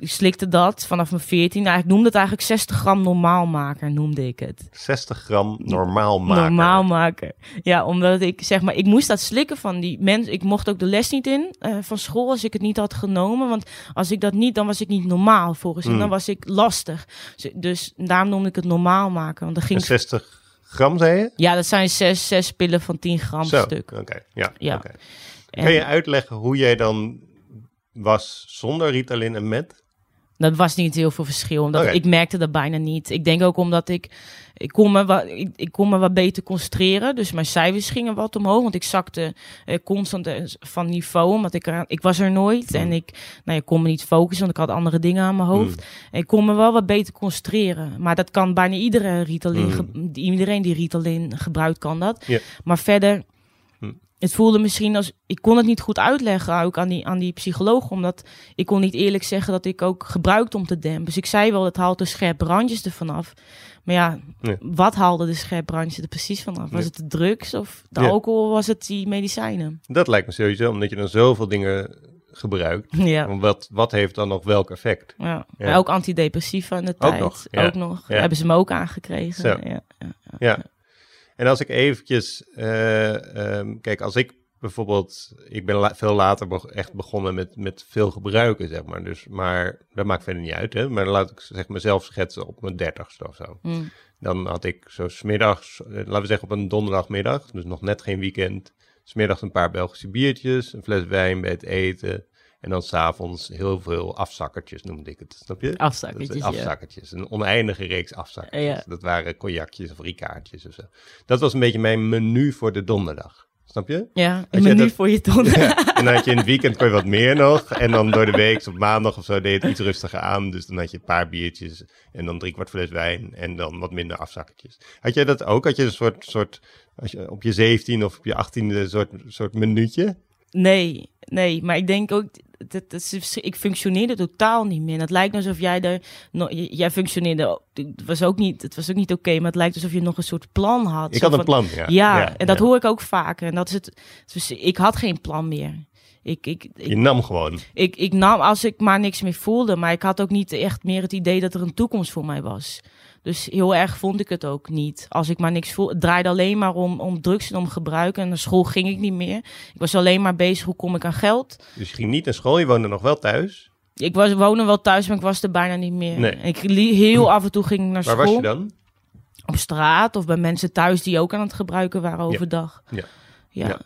slikte dat vanaf mijn 14. Nou, ik noemde het eigenlijk 60 gram normaalmaker, noemde ik het. 60 gram normaal maken. Normaal maken. Ja, omdat ik zeg maar, ik moest dat slikken van die mensen. Ik mocht ook de les niet in eh, van school als ik het niet had genomen. Want als ik dat niet, dan was ik niet normaal volgens. Mm. Dan was ik lastig. Dus, dus daarom noemde ik het normaal maken. Want dan En ging. 60 gram, zei je? Ja, dat zijn zes, zes pillen van 10 gram Zo, stuk. oké. Ja, Ja. oké. En Kan je uitleggen hoe jij dan was zonder Ritalin en met? Dat was niet heel veel verschil. Omdat. Ik merkte dat bijna niet. Ik denk ook omdat ik... Ik kon, me wat, ik, ik kon me wat beter concentreren. Dus mijn cijfers gingen wat omhoog. Want ik zakte eh, constant eh, van niveau. Omdat ik, ik was er nooit. Mm. En ik, nou, ik kon me niet focussen. Want ik had andere dingen aan mijn hoofd. Mm. En ik kon me wel wat beter concentreren. Maar dat kan bijna iedere Ritalin. Mm. iedereen die Ritalin gebruikt kan dat. Maar verder... Het voelde misschien als... Ik kon het niet goed uitleggen ook aan die, aan die psycholoog. Omdat ik kon niet eerlijk zeggen dat ik ook gebruikte om te dempen. Dus ik zei wel, het haalt de scherpe randjes ervan af. Maar ja, wat haalde de scherpe randjes er precies vanaf? Was het de drugs of de Ja. alcohol? Was het die medicijnen? Dat lijkt me sowieso, omdat je dan zoveel dingen gebruikt. Ja. Wat, wat heeft dan nog welk effect? Ja. Ja. Maar ook antidepressiva in de Ook tijd. nog, ja. Ook nog. Hebben ze me ook aangekregen. Ja. Ja. En als ik eventjes, eh, ehm, kijk, als ik bijvoorbeeld, ik ben la- veel later echt begonnen met, met veel gebruiken, zeg maar. Dus, maar dat maakt verder niet uit, hè. Maar laat ik zeg mezelf schetsen op mijn dertigste of zo. Hm. Dan had ik zo smiddags, eh, laten we zeggen op een donderdagmiddag, dus nog net geen weekend, smiddags een paar Belgische biertjes, een fles wijn bij het eten. En dan s'avonds heel veel afzakkertjes noemde ik het, snap je? Afzakkertjes, Dat is ja. Afzakkertjes, een oneindige reeks afzakkertjes. Ja. Dat waren cognacjes of ricaartjes of zo. Dat was een beetje mijn menu voor de donderdag, snap je? Ja, een menu dat- voor je. Ja. En dan had je in het weekend kon je wat meer nog. En dan door de week, op maandag of zo, deed het iets rustiger aan. Dus dan had je een paar biertjes en dan drie kwart fles wijn en dan wat minder afzakkertjes. Had jij dat ook? Had je een soort, soort als je op je 17 of op je 18e soort, soort minuutje? Nee, nee, maar ik denk ook, dat, dat is, ik functioneerde totaal niet meer. Het lijkt alsof jij er, no, jij functioneerde, het was ook niet, het was ook niet oké, maar het lijkt alsof je nog een soort plan had. Ik had een van- plan, ja. Ja, en dat ja. hoor ik ook vaker. En dat is het, dus ik had geen plan meer. Ik, ik, ik, Je nam gewoon. ik, ik nam als ik maar niks meer voelde, maar ik had ook niet echt meer het idee dat er een toekomst voor mij was. Dus heel erg vond ik het ook niet. Als ik maar niks voelde, het draaide alleen maar om, om drugs en om gebruik. En naar school ging ik niet meer. Ik was alleen maar bezig, hoe kom ik aan geld? Dus je ging niet naar school, je woonde nog wel thuis. Ik was, woonde wel thuis, maar ik was er bijna niet meer. Nee. Ik heel af en toe ging ik naar Waar school. was je dan? Op straat of bij mensen thuis die ook aan het gebruiken waren Ja. overdag. Ja. ja. Ja.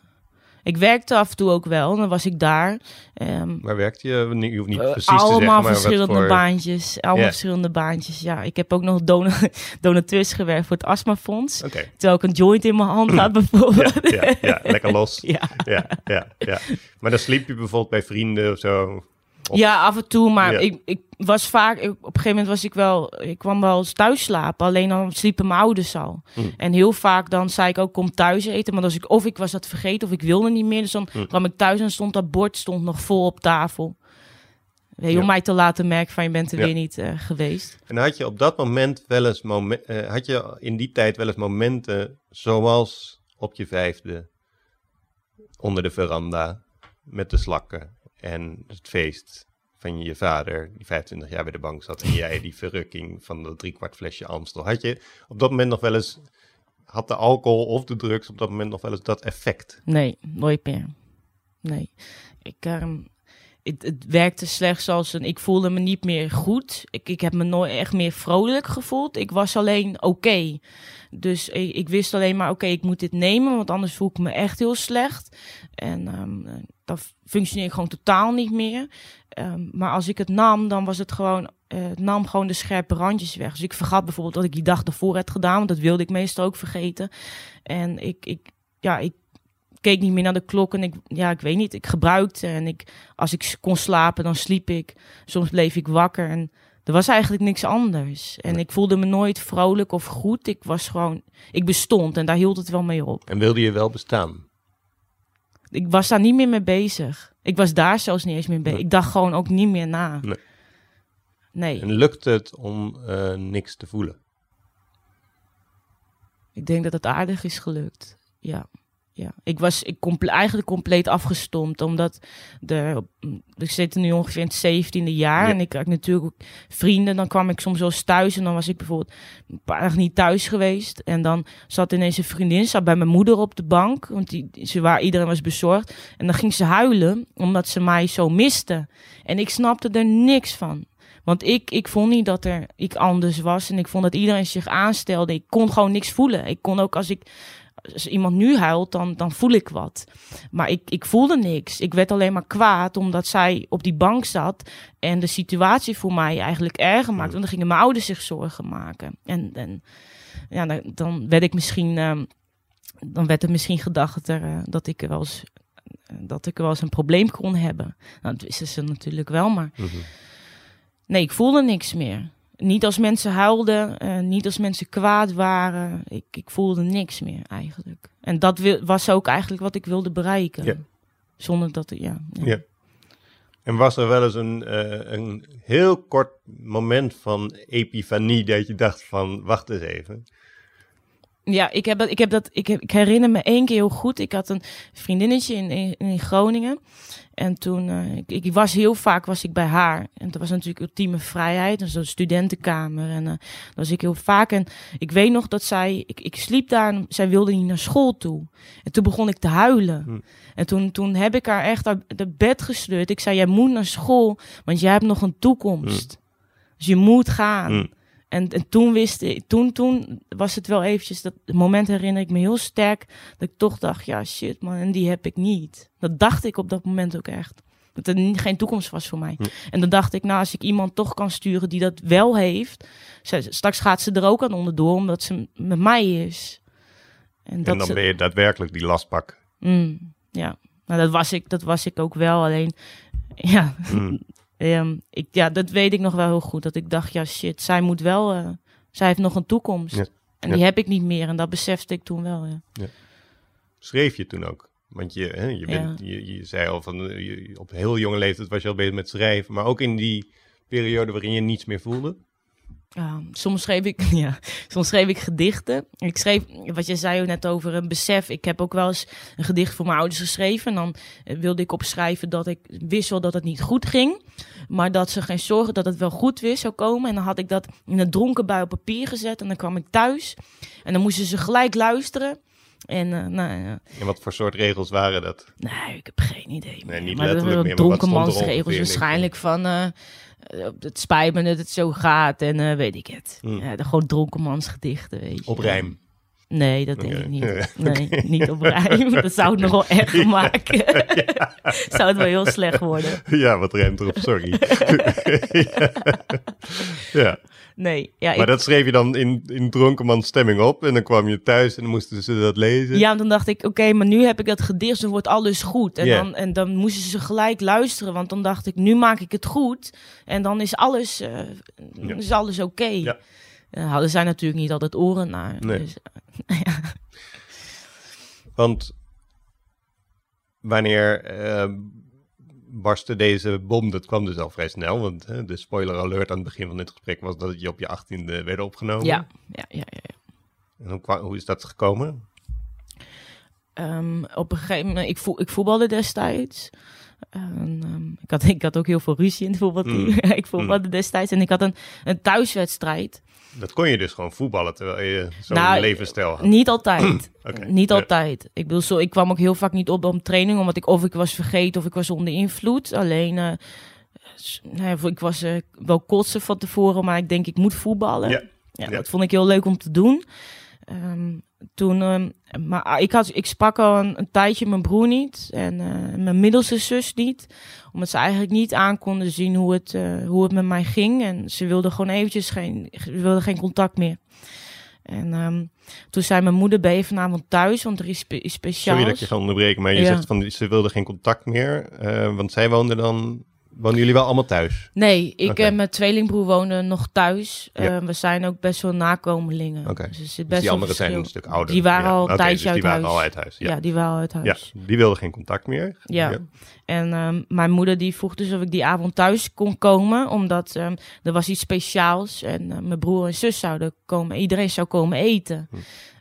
Ik werkte af en toe ook wel, dan was ik daar. Um, Waar werkte je? Je hoeft niet uh, precies te zeggen, allemaal maar verschillende voor... baantjes. Allemaal verschillende baantjes, ja. Ik heb ook nog don donateurs gewerkt voor het astmafonds. Oké, Terwijl ik een joint in mijn hand had, ja, bijvoorbeeld. ja, ja, lekker los. ja. Ja, ja, ja. Maar dan sliep je bijvoorbeeld bij vrienden of zo. Of- Ja, af en toe, maar Ja. ik, ik was vaak, ik- op een gegeven moment was ik wel, ik kwam wel eens thuis slapen, alleen dan sliepen mijn ouders al. Hmm. En heel vaak dan zei ik ook, kom thuis eten, maar als ik, of ik was dat vergeten of ik wilde niet meer, dus dan Hmm. kwam ik thuis en stond dat bord stond nog vol op tafel. Ja. om mij te laten merken van je bent er Ja. weer niet eh, geweest. En had je op dat moment wel eens momen- eh, had je in die tijd wel eens momenten zoals op je vijfde onder de veranda met de slakken en het feest van je vader die 25 jaar bij de bank zat en jij die verrukking van dat driekwart flesje Amstel. Had je op dat moment nog wel eens had de alcohol of de drugs op dat moment nog wel eens dat effect? Nee, nooit meer. Nee. Ik, ehm, het, werkte slechts als een. Ik voelde me niet meer goed. Ik, ik heb me nooit echt meer vrolijk gevoeld. Ik was alleen oké. Dus ik, wist alleen maar: oké, ik moet dit nemen, want anders voel ik me echt heel slecht. En ehm, eh, dan functioneer ik gewoon totaal niet meer. Ehm, maar als ik het nam, dan was het gewoon. eh, het nam gewoon de scherpe randjes weg. Dus ik vergat bijvoorbeeld wat ik die dag ervoor had gedaan, want dat wilde ik meestal ook vergeten. En ik, ik, ja, ik keek niet meer naar de klok en ik, ja, ik weet niet, ik gebruikte en ik, als ik kon slapen, dan sliep ik. Soms bleef ik wakker en er was eigenlijk niks anders. En ik voelde me nooit vrolijk of goed. Ik was gewoon, ik bestond en daar hield het wel mee op. En wilde je wel bestaan? Ik was daar niet meer mee bezig. Ik was daar zelfs niet eens mee bezig. Nee. Ik dacht gewoon ook niet meer na. Nee. Nee, En lukt het om eh, niks te voelen? ik denk dat het aardig is gelukt. Ja. Ja, ik was ik comple eigenlijk compleet afgestompt, omdat de, ik zit nu ongeveer in het zeventiende jaar Ja. en ik had natuurlijk ook vrienden. Dan kwam ik soms wel eens thuis en dan was ik bijvoorbeeld een paar dagen niet thuis geweest. En dan zat ineens een vriendin, zat bij mijn moeder op de bank, want die, ze waar iedereen was bezorgd. En dan ging ze huilen, omdat ze mij zo miste. En ik snapte er niks van. Want ik, ik vond niet dat er ik anders was. En ik vond dat iedereen zich aanstelde. Ik kon gewoon niks voelen. Ik kon ook als ik als iemand nu huilt, dan, dan voel ik wat. Maar ik, ik voelde niks. Ik werd alleen maar kwaad omdat zij op die bank zat en de situatie voor mij eigenlijk erger maakte. Want dan gingen mijn ouders zich zorgen maken. En, en ja, dan, dan werd ik misschien, ehm, dan werd er misschien gedacht dat, er, eh, dat ik er wel eens, dat ik er wel eens een probleem kon hebben. Nou, dat wisten ze natuurlijk wel, maar Mhm. nee, ik voelde niks meer. Niet als mensen huilden, eh, niet als mensen kwaad waren. Ik, ik voelde niks meer eigenlijk. En dat wil, was ook eigenlijk wat ik wilde bereiken. Ja. Zonder dat, ja. ja. Ja. En was er wel eens een, eh, een heel kort moment van epifanie dat je dacht van, wacht eens even. Ja, ik, heb dat, ik, heb dat, ik, heb, ik herinner me één keer heel goed. Ik had een vriendinnetje in, in, in Groningen. En toen, eh, ik, ik was heel vaak was ik bij haar. En dat was natuurlijk ultieme vrijheid. Dus een studentenkamer. En uh, dat was ik heel vaak. En ik weet nog dat zij, ik, ik sliep daar en zij wilde niet naar school toe. En toen begon ik te huilen. Hm. En toen, toen heb ik haar echt uit het bed gesleurd. Ik zei, jij moet naar school, want jij hebt nog een toekomst. Dus je moet gaan. Hm. En, en toen wist ik, toen, toen was het wel eventjes, dat moment herinner ik me heel sterk, dat ik toch dacht, ja shit man, en die heb ik niet. Dat dacht ik op dat moment ook echt. Dat er geen toekomst was voor mij. En dan dacht ik, nou als ik iemand toch kan sturen die dat wel heeft, straks gaat ze er ook aan onderdoor, omdat ze met mij is. En, En dat dan ze- ben je daadwerkelijk die lastpak. Mm, ja, nou, dat, was ik, dat was ik ook wel. Alleen, ja, Hm. Ehm, ik, ja, dat weet ik nog wel heel goed. Dat ik dacht, ja shit, zij moet wel, eh, zij heeft nog een toekomst. Ja. En Ja. die heb ik niet meer. En dat besefte ik toen wel, ja. Schreef je toen ook? Want je, hè, je, bent, je, je zei al van, eh, je- op heel jonge leeftijd was je al bezig met schrijven. Maar ook in die periode waarin je niets meer voelde. Ja, soms schreef ik, ja, soms schreef ik gedichten. Ik schreef, wat je zei ook net over een besef. Ik heb ook wel eens een gedicht voor mijn ouders geschreven. En dan eh, wilde ik opschrijven dat ik wist wel dat het niet goed ging. Maar dat ze geen zorgen dat het wel goed weer zou komen. En dan had ik dat in een dronken bui op papier gezet. En dan kwam ik thuis. En dan moesten ze gelijk luisteren. En eh, nou En wat voor soort regels waren dat? Nee, ik heb geen idee. Nee, niet maar letterlijk meer, maar wat stond er Dronkenmansregels ongeveer? waarschijnlijk van... eh, het spijt me dat het zo gaat en eh, weet ik het. Hmm. Ja, de gewoon dronkenmansgedichten, weet je. Op rijm. Nee, dat denk ik niet. Nee, niet op rijm. Dat zou het nog wel erger maken. zou het wel heel slecht worden. Ja, wat ruimt erop, sorry. ja. Nee, ja, maar ik, dat schreef je dan in, in dronkenman stemming op en dan kwam je thuis en dan moesten ze dat lezen. ja, en dan dacht ik, oké, maar nu heb ik dat gedicht, dan wordt alles goed. En, dan, en dan moesten ze gelijk luisteren, want dan dacht ik, nu maak ik het goed. En dan is alles, eh, Ja. is alles oké. Ja. Eh, hadden zij natuurlijk niet altijd oren naar. Nee. Dus, Want wanneer eh, barstte deze bom? Dat kwam dus al vrij snel, want hè, de spoiler alert aan het begin van dit gesprek was dat het je op je achttiende werd opgenomen. ja, ja, ja, ja. ja. En hoe, hoe is dat gekomen? Ehm, op een gegeven moment, ik, voel, ik voetbalde destijds. En, ehm, ik, had, ik had ook heel veel ruzie in voetbalteam. Mm. ik voetbalde destijds en ik had een, een thuiswedstrijd. Dat kon je dus gewoon voetballen terwijl je zo'n Nou, levensstijl had. Niet altijd. Niet altijd. Ik bedoel, zo, ik kwam ook heel vaak niet op om training, omdat ik of ik was vergeten of ik was onder invloed. Alleen, s- nou ja, ik was eh, wel kotsen van tevoren, maar ik denk ik moet voetballen. Ja. Ja, Ja. dat vond ik heel leuk om te doen. Ehm, toen, ehm, maar ah, ik, had, ik sprak al een, een tijdje mijn broer niet en eh, mijn middelste zus niet. Omdat ze eigenlijk niet aan konden zien hoe het, eh, hoe het met mij ging. En ze wilden gewoon eventjes geen, ze wilden geen contact meer. En ehm, toen zei mijn moeder, ben je vanavond thuis? Want er is spe iets speciaals. Sorry dat je ga onderbreken, maar je Ja. zegt van ze wilden geen contact meer, eh, want zij woonden dan, woonden jullie wel allemaal thuis? Nee, ik en mijn tweelingbroer wonen nog thuis. Ja. Eh, we zijn ook best wel nakomelingen. Oké. Dus Dus best die anderen zijn een stuk ouder. Die waren Ja, al dus die uit huis. al uit huis. Ja. Ja, die waren uit ja. huis. die wilden geen contact meer. Ja. En ehm, mijn moeder die vroeg dus of ik die avond thuis kon komen. Omdat ehm, er was iets speciaals. En eh, mijn broer en zus zouden komen. Iedereen zou komen eten. Hm.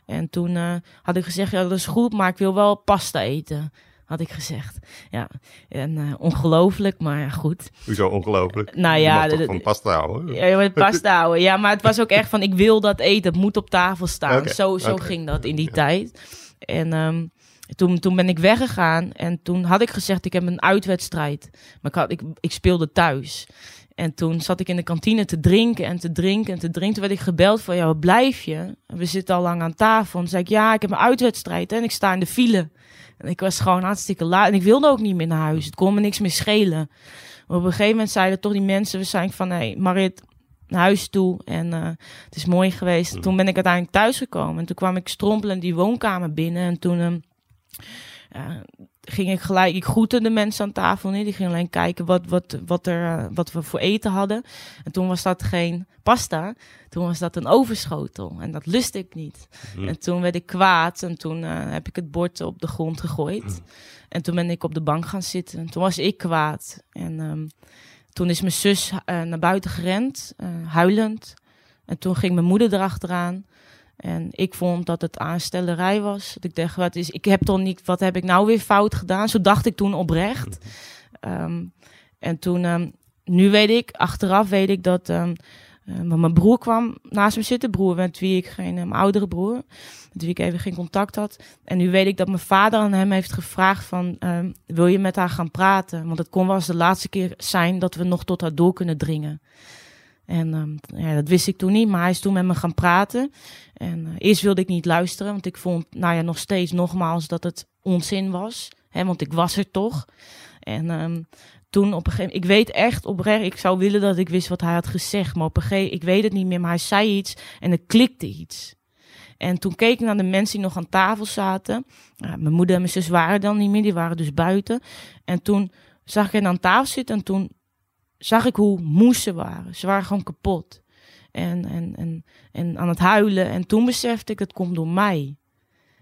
En toen eh, had ik gezegd, ja dat is goed, maar ik wil wel pasta eten. Had ik gezegd. Ja, en eh, ongelooflijk, maar goed. Hoezo ongelooflijk? Nou Je ja, mag toch van pasta houden? Ja, met pasta houden. Ja, maar het was ook echt van, ik wil dat eten. Het moet op tafel staan. Zo, zo ging dat in die Ja. tijd. En ehm, toen, toen ben ik weggegaan. En toen had ik gezegd, ik heb een uitwedstrijd. Maar ik, had, ik, ik speelde thuis. En toen zat ik in de kantine te drinken en te drinken en te drinken. Toen werd ik gebeld van, ja, waar blijf je? We zitten al lang aan tafel. En toen zei ik, ja, ik heb een uitwedstrijd en ik sta in de file. En ik was gewoon hartstikke laat. En ik wilde ook niet meer naar huis. Het kon me niks meer schelen. Maar op een gegeven moment zeiden toch die mensen... We zijn van, hé, hey, Marit, naar huis toe. En eh, het is mooi geweest. Mm. Toen ben ik uiteindelijk thuisgekomen. En toen kwam ik strompelend die woonkamer binnen. En toen ehm, ja, ging ik gelijk... Ik groette de mensen aan tafel niet. Die gingen alleen kijken wat, wat, wat, er, eh, wat we voor eten hadden. En toen was dat geen pasta. Toen was dat een overschotel. En dat lustte ik niet. Hm. En toen werd ik kwaad. En toen eh, heb ik het bord op de grond gegooid. Hm. En toen ben ik op de bank gaan zitten. En toen was ik kwaad. En ehm, toen is mijn zus eh, naar buiten gerend, huilend. En toen ging mijn moeder erachteraan. En ik vond dat het aanstellerij was. Dat ik dacht, wat is, ik heb toch niet, wat heb ik nou weer fout gedaan? Zo dacht ik toen oprecht. Ehm, en toen, ehm, nu weet ik, achteraf weet ik dat want mijn broer kwam naast me zitten. Broer met wie ik geen, mijn oudere broer, met wie ik even geen contact had. En nu weet ik dat mijn vader aan hem heeft gevraagd van, wil je met haar gaan praten? Want het kon wel eens de laatste keer zijn dat we nog tot haar door kunnen dringen. En ehm, ja, dat wist ik toen niet, maar hij is toen met me gaan praten. En eh, eerst wilde ik niet luisteren, want ik vond, nou ja, nog steeds nogmaals dat het onzin was. Hè, want ik was er toch. En ehm, toen op een gegeven moment, ik weet echt oprecht, ik zou willen dat ik wist wat hij had gezegd. Maar op een gegeven ik weet het niet meer, maar hij zei iets en er klikte iets. En toen keek ik naar de mensen die nog aan tafel zaten. Mijn moeder en mijn zus waren dan niet meer, die waren dus buiten. En toen zag ik hen aan tafel zitten en toen zag ik hoe moe ze waren. Ze waren gewoon kapot. En, en, en, en aan het huilen. En toen besefte ik, dat komt door mij.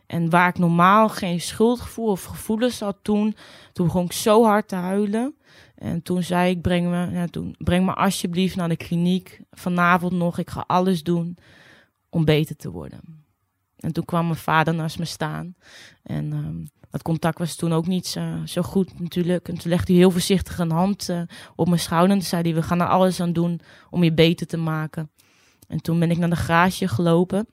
En waar ik normaal geen schuldgevoel of gevoelens had toen, toen begon ik zo hard te huilen. En toen zei ik, breng me, ja, toen, breng me alsjeblieft naar de kliniek. Vanavond nog, ik ga alles doen om beter te worden. En toen kwam mijn vader naast me staan. En ehm, dat contact was toen ook niet zo, zo goed natuurlijk. En toen legde hij heel voorzichtig een hand eh, op mijn schouder. En zei we gaan er alles aan doen om je beter te maken. En toen ben ik naar de garage gelopen.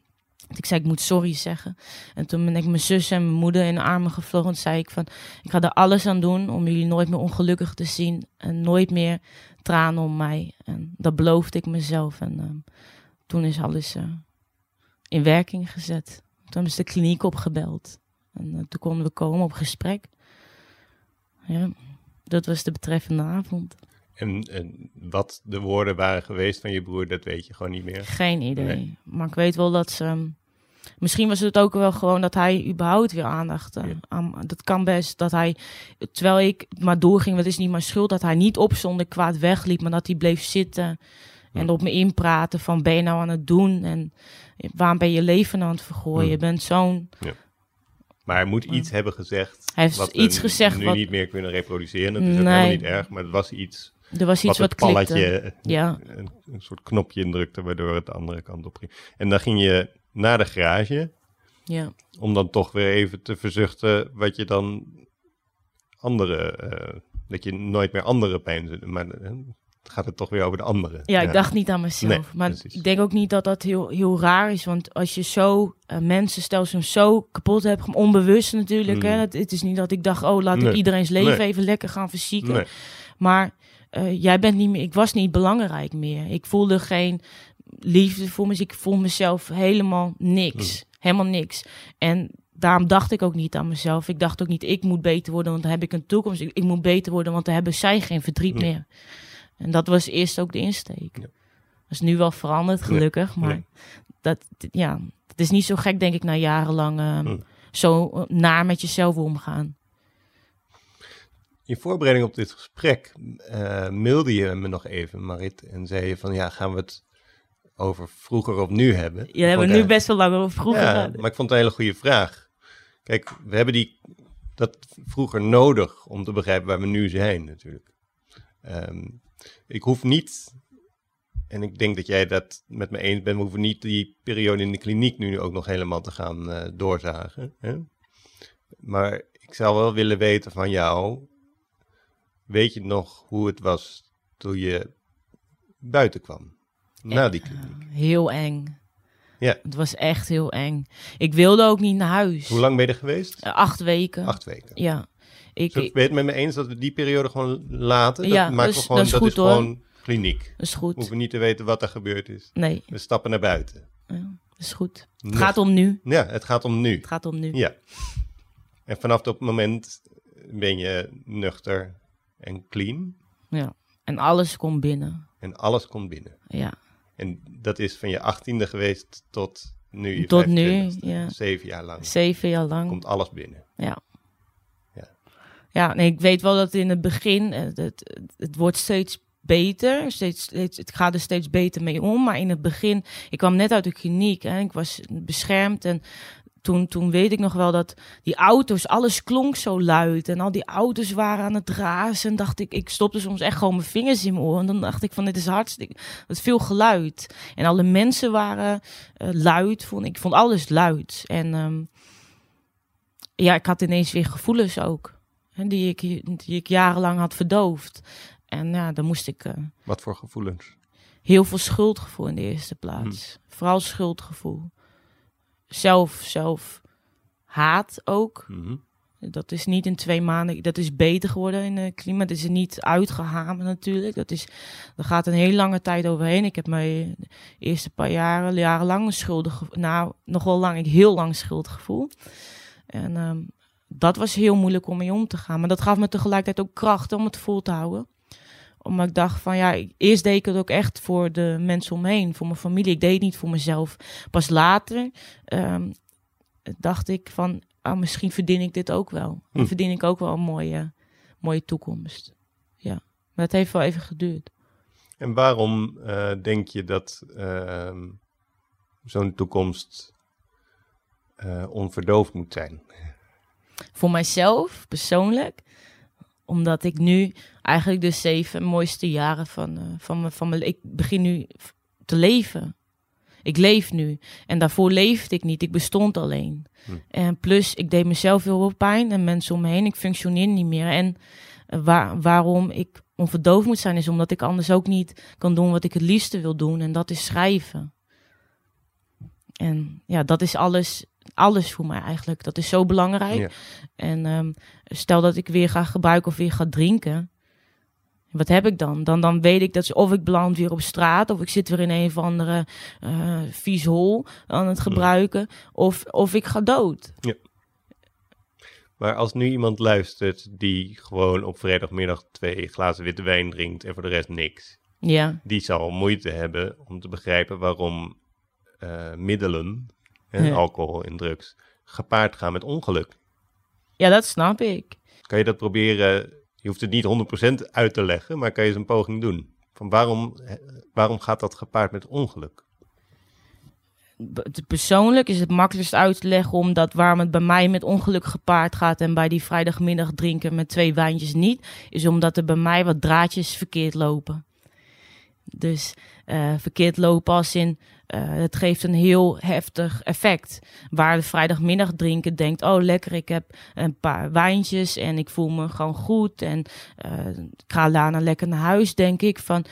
Ik zei, ik moet sorry zeggen. En toen ben ik mijn zus en mijn moeder in de armen gevlogen. En zei ik van, ik ga er alles aan doen om jullie nooit meer ongelukkig te zien. En nooit meer tranen om mij. En dat beloofde ik mezelf. En ehm, toen is alles eh, in werking gezet. hebben ze de kliniek opgebeld. En eh, toen konden we komen op gesprek. Ja, dat was de betreffende avond. En, en wat de woorden waren geweest van je broer, dat weet je gewoon niet meer. Geen idee. Nee. Maar ik weet wel dat ze. ehm, Misschien was het ook wel gewoon dat hij überhaupt weer aandacht eh, Ja. aan. Dat kan best. Dat hij, terwijl ik maar doorging, wat is niet mijn schuld, dat hij niet opstond en kwaad wegliep, maar dat hij bleef zitten en op me inpraten van ben je nou aan het doen en waarom ben je leven aan het vergooien? Je bent zo'n. Maar hij moet iets hebben gezegd. Hij heeft wat iets gezegd nu wat- niet meer kunnen reproduceren. Dat is ook Nee. helemaal niet erg, maar het was iets, Er was iets wat wat, palletje Ja. een, een soort knopje indrukte, waardoor het de andere kant op ging. En dan ging je naar de garage, Ja. om dan toch weer even te verzuchten wat je dan andere, eh, dat je nooit meer andere pijn zit. Maar eh, gaat het toch weer over de andere. Ja, ik dacht niet aan mezelf. Nee, maar precies. ik denk ook niet dat dat heel, heel raar is. Want als je zo uh, mensen stelsel zo kapot hebt, onbewust natuurlijk. Mm. Hè, het, het is niet dat ik dacht, oh, laat Nee. ik iedereen's leven Nee. even lekker gaan verzieken. Maar eh, jij bent niet meer, ik was niet belangrijk meer. Ik voelde geen liefde voor me. Ik voelde mezelf helemaal niks. Helemaal niks. En daarom dacht ik ook niet aan mezelf. Ik dacht ook niet, ik moet beter worden, want dan heb ik een toekomst. Ik, ik moet beter worden, want dan hebben zij geen verdriet meer. En dat was eerst ook de insteek. Ja. Dat is nu wel veranderd, gelukkig. Maar Nee. dat, ja, het is niet zo gek, denk ik, na jarenlang eh, Hm. zo eh, naar met jezelf omgaan. In voorbereiding op dit gesprek eh mailde je me nog even, Marit, en zei je van ja, gaan we het over vroeger of nu hebben? Je hebben nu best wel lang over vroeger Ja, maar ik vond het een hele goede vraag. Kijk, we hebben die, dat vroeger nodig om te begrijpen waar we nu zijn natuurlijk. Ehm, ik hoef niet, en ik denk dat jij dat met me eens bent, we hoeven niet die periode in de kliniek nu ook nog helemaal te gaan eh, doorzagen. Hè? Maar ik zou wel willen weten van jou, weet je nog hoe het was toen je buiten kwam? Na die kliniek. Heel eng. Ja. Het was echt heel eng. Ik wilde ook niet naar huis. Hoe lang ben je er geweest? Acht weken. Acht weken. Ja. Ik, ben het met me eens dat we die periode gewoon laten? Ja, dat maken we gewoon, dat is dat goed, is hoor. gewoon kliniek. dat is We goed. hoeven niet te weten wat er gebeurd is. Nee, We stappen naar buiten. ja, dat is goed. Het gaat om nu. Ja, het gaat om nu. Het gaat om nu. Ja. En vanaf dat moment ben je nuchter en clean. Ja. En alles komt binnen. En alles komt binnen. Ja. En dat is van je achttiende geweest tot nu je Tot nu, 25e. ja. Zeven jaar lang. Zeven jaar lang. Komt alles binnen. Ja. Ja. Ja, nee, ik weet wel dat in het begin, eh, het, het, wordt steeds beter. Steeds, steeds, het gaat er steeds beter mee om. Maar in het begin, ik kwam net uit de kliniek en ik was beschermd. En toen, toen weet ik nog wel dat die auto's, alles klonk zo luid. En al die auto's waren aan het razen. En dacht ik, ik stopte soms echt gewoon mijn vingers in mijn oren. En dan dacht ik van, dit is hartstikke, het veel geluid. En alle mensen waren eh, luid. Vond, ik vond alles luid. En ehm, ja, ik had ineens weer gevoelens ook. Die, ik, die ik jarenlang had verdoofd. En ja, dan moest ik eh, Wat voor gevoelens? heel veel schuldgevoel in de eerste plaats. Vooral schuldgevoel. Zelf, zelf haat ook. Mhm. Dat is niet in twee maanden, dat is beter geworden in het klimaat. Dat is er niet uitgehamerd natuurlijk. Dat is, er gaat een hele lange tijd overheen. Ik heb mij de eerste paar jaren, jarenlang schuldig, nou nog wel lang, ik heel lang schuldgevoel. En ehm, dat was heel moeilijk om mee om te gaan. Maar dat gaf me tegelijkertijd ook kracht om het vol te houden. Omdat ik dacht van ja, eerst deed ik het ook echt voor de mensen om me heen, voor mijn familie. Ik deed het niet voor mezelf. Pas later ehm, dacht ik van, ah, misschien verdien ik dit ook wel. Hm. verdien ik ook wel een mooie, mooie toekomst. Ja, maar het heeft wel even geduurd. En waarom eh, denk je dat ehm, zo'n toekomst eh, onverdoofd moet zijn? Voor mijzelf, persoonlijk, omdat ik nu eigenlijk de zeven mooiste jaren van, eh, van, mijn, van mijn... Ik begin nu te leven. Ik leef nu. En daarvoor leefde ik niet. Ik bestond alleen. Hm. En plus, ik deed mezelf heel veel pijn en mensen om me heen. Ik functioneer niet meer. En eh, waar, waarom ik onverdoofd moet zijn, is omdat ik anders ook niet kan doen wat ik het liefste wil doen. En dat is schrijven. En ja, dat is alles, alles voor mij eigenlijk. Dat is zo belangrijk. Ja. En ehm, stel dat ik weer ga gebruiken of weer ga drinken. Wat heb ik dan? dan? Dan weet ik dat of ik beland weer op straat, of ik zit weer in een of andere uh, vies hol aan het gebruiken, of, of ik ga dood. Ja. Maar als nu iemand luistert die gewoon op vrijdagmiddag twee glazen witte wijn drinkt en voor de rest niks. Ja. Die zal moeite hebben om te begrijpen waarom uh, middelen, ja. alcohol en drugs, gepaard gaan met ongeluk. Ja, dat snap ik. Kan je dat proberen, je hoeft het niet 100% uit te leggen, maar kan je eens een poging doen? Van waarom, waarom gaat dat gepaard met ongeluk? persoonlijk is het makkelijkst uit te leggen omdat waarom het bij mij met ongeluk gepaard gaat en bij die vrijdagmiddag drinken met twee wijntjes niet, is omdat er bij mij wat draadjes verkeerd lopen. Dus uh, verkeerd lopen als in, uh, het geeft een heel heftig effect. Waar de vrijdagmiddag drinken denkt, oh lekker, ik heb een paar wijntjes en ik voel me gewoon goed. En uh, ik ga daarna lekker naar huis, denk ik van,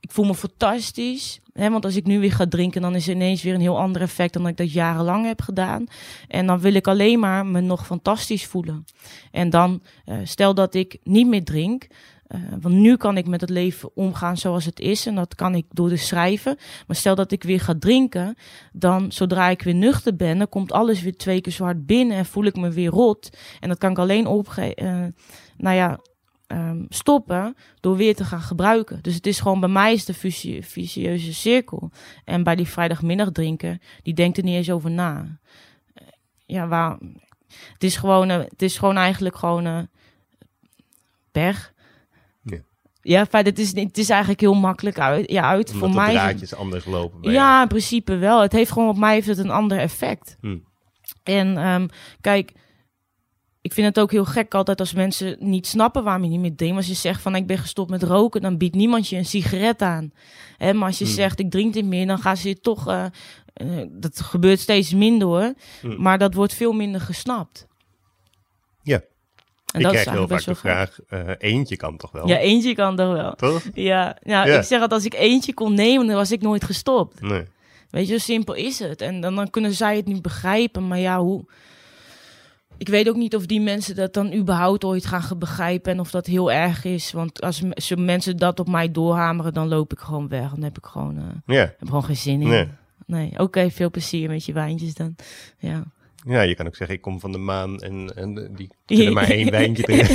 ik voel me fantastisch. Hè, want als ik nu weer ga drinken, dan is er ineens weer een heel ander effect dan ik dat jarenlang heb gedaan. En dan wil ik alleen maar me nog fantastisch voelen. En dan, stel dat ik niet meer drink, uh, want nu kan ik met het leven omgaan zoals het is. En dat kan ik door te schrijven. Maar stel dat ik weer ga drinken. Dan zodra ik weer nuchter ben. Dan komt alles weer twee keer zwart binnen. En voel ik me weer rot. En dat kan ik alleen opgeven. Uh, nou ja. Um, stoppen door weer te gaan gebruiken. Dus het is gewoon bij mij is de visie, visieuze cirkel. En bij die vrijdagmiddag drinken, die denkt er niet eens over na. Ja, waar, het is gewoon, het is gewoon eigenlijk gewoon pech. Ja, feit, het, is, het is eigenlijk heel makkelijk uit. Ja, uit Omdat voor mij. de draadjes anders lopen. Ja, jou. in principe wel. Het heeft gewoon op mij heeft het een ander effect. Hm. En um, kijk, ik vind het ook heel gek altijd als mensen niet snappen waarom je niet meer drinkt. Als je zegt van ik ben gestopt met roken, dan biedt niemand je een sigaret aan. Hè, maar als je Hm. zegt ik drink niet meer, dan gaan ze je toch. Uh, uh, dat gebeurt steeds minder hoor. Hm. Maar dat wordt veel minder gesnapt. Ja. En ik dat is krijg heel vaak de vraag, eh, eentje kan toch wel? Ja, eentje kan toch wel. Toch? Ja, nou, Ja. ik zeg dat als ik eentje kon nemen, dan was ik nooit gestopt. Nee. Weet je, zo simpel is het. En dan, dan kunnen zij het niet begrijpen. Maar ja, hoe. Ik weet ook niet of die mensen dat dan überhaupt ooit gaan begrijpen en of dat heel erg is. Want als als mensen dat op mij doorhameren, dan loop ik gewoon weg. Dan heb ik gewoon, eh, heb gewoon geen zin in. Nee. Nee, oké, veel plezier met je wijntjes dan. Ja. Ja, je kan ook zeggen, ik kom van de maan en, en die kunnen maar één wijntje drinken.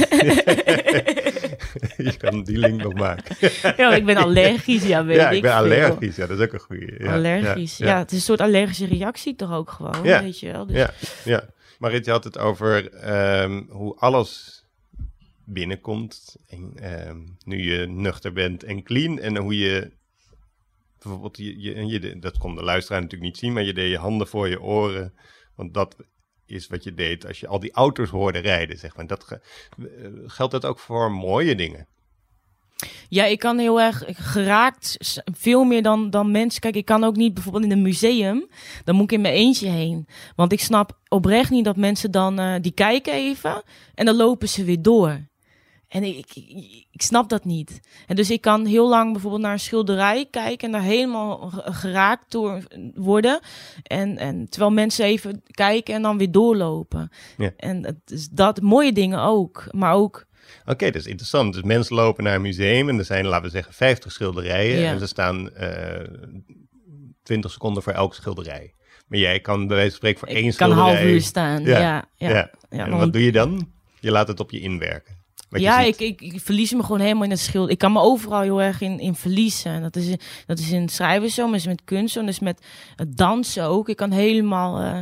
je kan die link nog maken. ja, ik ben allergisch, ja, weet ja, ik ik ben allergisch. Ja, dat is ook een goede. Ja, allergisch. Ja, Ja, het is een soort allergische reactie toch ook gewoon, weet je wel. Dus, ja, ja. Marit, je had het over ehm, hoe alles binnenkomt. En, ehm, nu je nuchter bent en clean. En hoe je bijvoorbeeld, je, je, je, dat kon de luisteraar natuurlijk niet zien, maar je deed je handen voor je oren. Want dat is wat je deed als je al die auto's hoorde rijden, zeg maar. Dat eh, geldt dat ook voor mooie dingen? Ja, ik kan heel erg geraakt, veel meer dan, dan mensen. Kijk, ik kan ook niet bijvoorbeeld in een museum, dan moet ik in mijn eentje heen. Want ik snap oprecht niet dat mensen dan, eh, die kijken even en dan lopen ze weer door. En ik, ik, ik snap dat niet. En dus ik kan heel lang bijvoorbeeld naar een schilderij kijken en daar helemaal ge- geraakt door worden. En, en terwijl mensen even kijken en dan weer doorlopen. Ja. En het is dat, mooie dingen ook, maar ook Oké, dat is interessant. Dus mensen lopen naar een museum en er zijn, laten we zeggen, 50 schilderijen. Ja. En er staan eh 20 seconden voor elk schilderij. Maar jij kan bij wijze van spreken voor één ik kan een schilderij... half uur staan. Ja, ja. ja. En wat doe je dan? Je laat het op je inwerken. Ja, ik, ik, ik verlies me gewoon helemaal in het schild. Ik kan me overal heel erg in, in verliezen. En Dat is, in- dat is in schrijven zo, maar is met kunst zo. Dus met dansen ook. Ik kan helemaal, eh,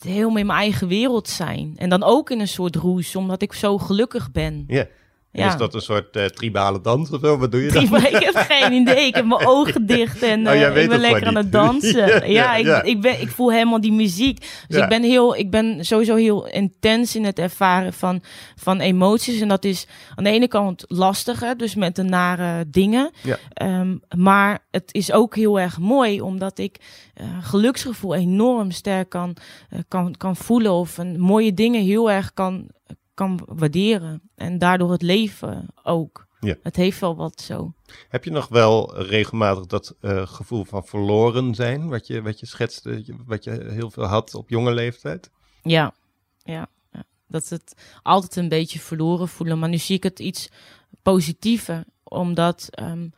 helemaal in mijn eigen wereld zijn. En dan ook in een soort roes, omdat ik zo gelukkig ben. Ja. En Ja. Is dat een soort eh, tribale dans of zo? Wat doe je dan? Ik heb geen idee. Ik heb mijn ogen dicht en Oh, eh, ik ben lekker aan het dansen. Ja, ik, ja. Ik, ben, ik voel helemaal die muziek. Dus ik ben heel, ik ben sowieso heel intens in het ervaren van, van emoties. En dat is aan de ene kant lastig, hè, dus met de nare dingen. Ehm, maar het is ook heel erg mooi, omdat ik eh, geluksgevoel enorm sterk kan, kan, kan voelen. Of een mooie dingen heel erg kan, kan waarderen. En daardoor het leven ook. Ja. Het heeft wel wat zo. Heb je nog wel regelmatig dat eh, gevoel van verloren zijn, wat je, wat je schetste, wat je heel veel had op jonge leeftijd? Ja, ja, ja. Dat het altijd een beetje verloren voelen. Maar nu zie ik het iets positiever. omdat ehm,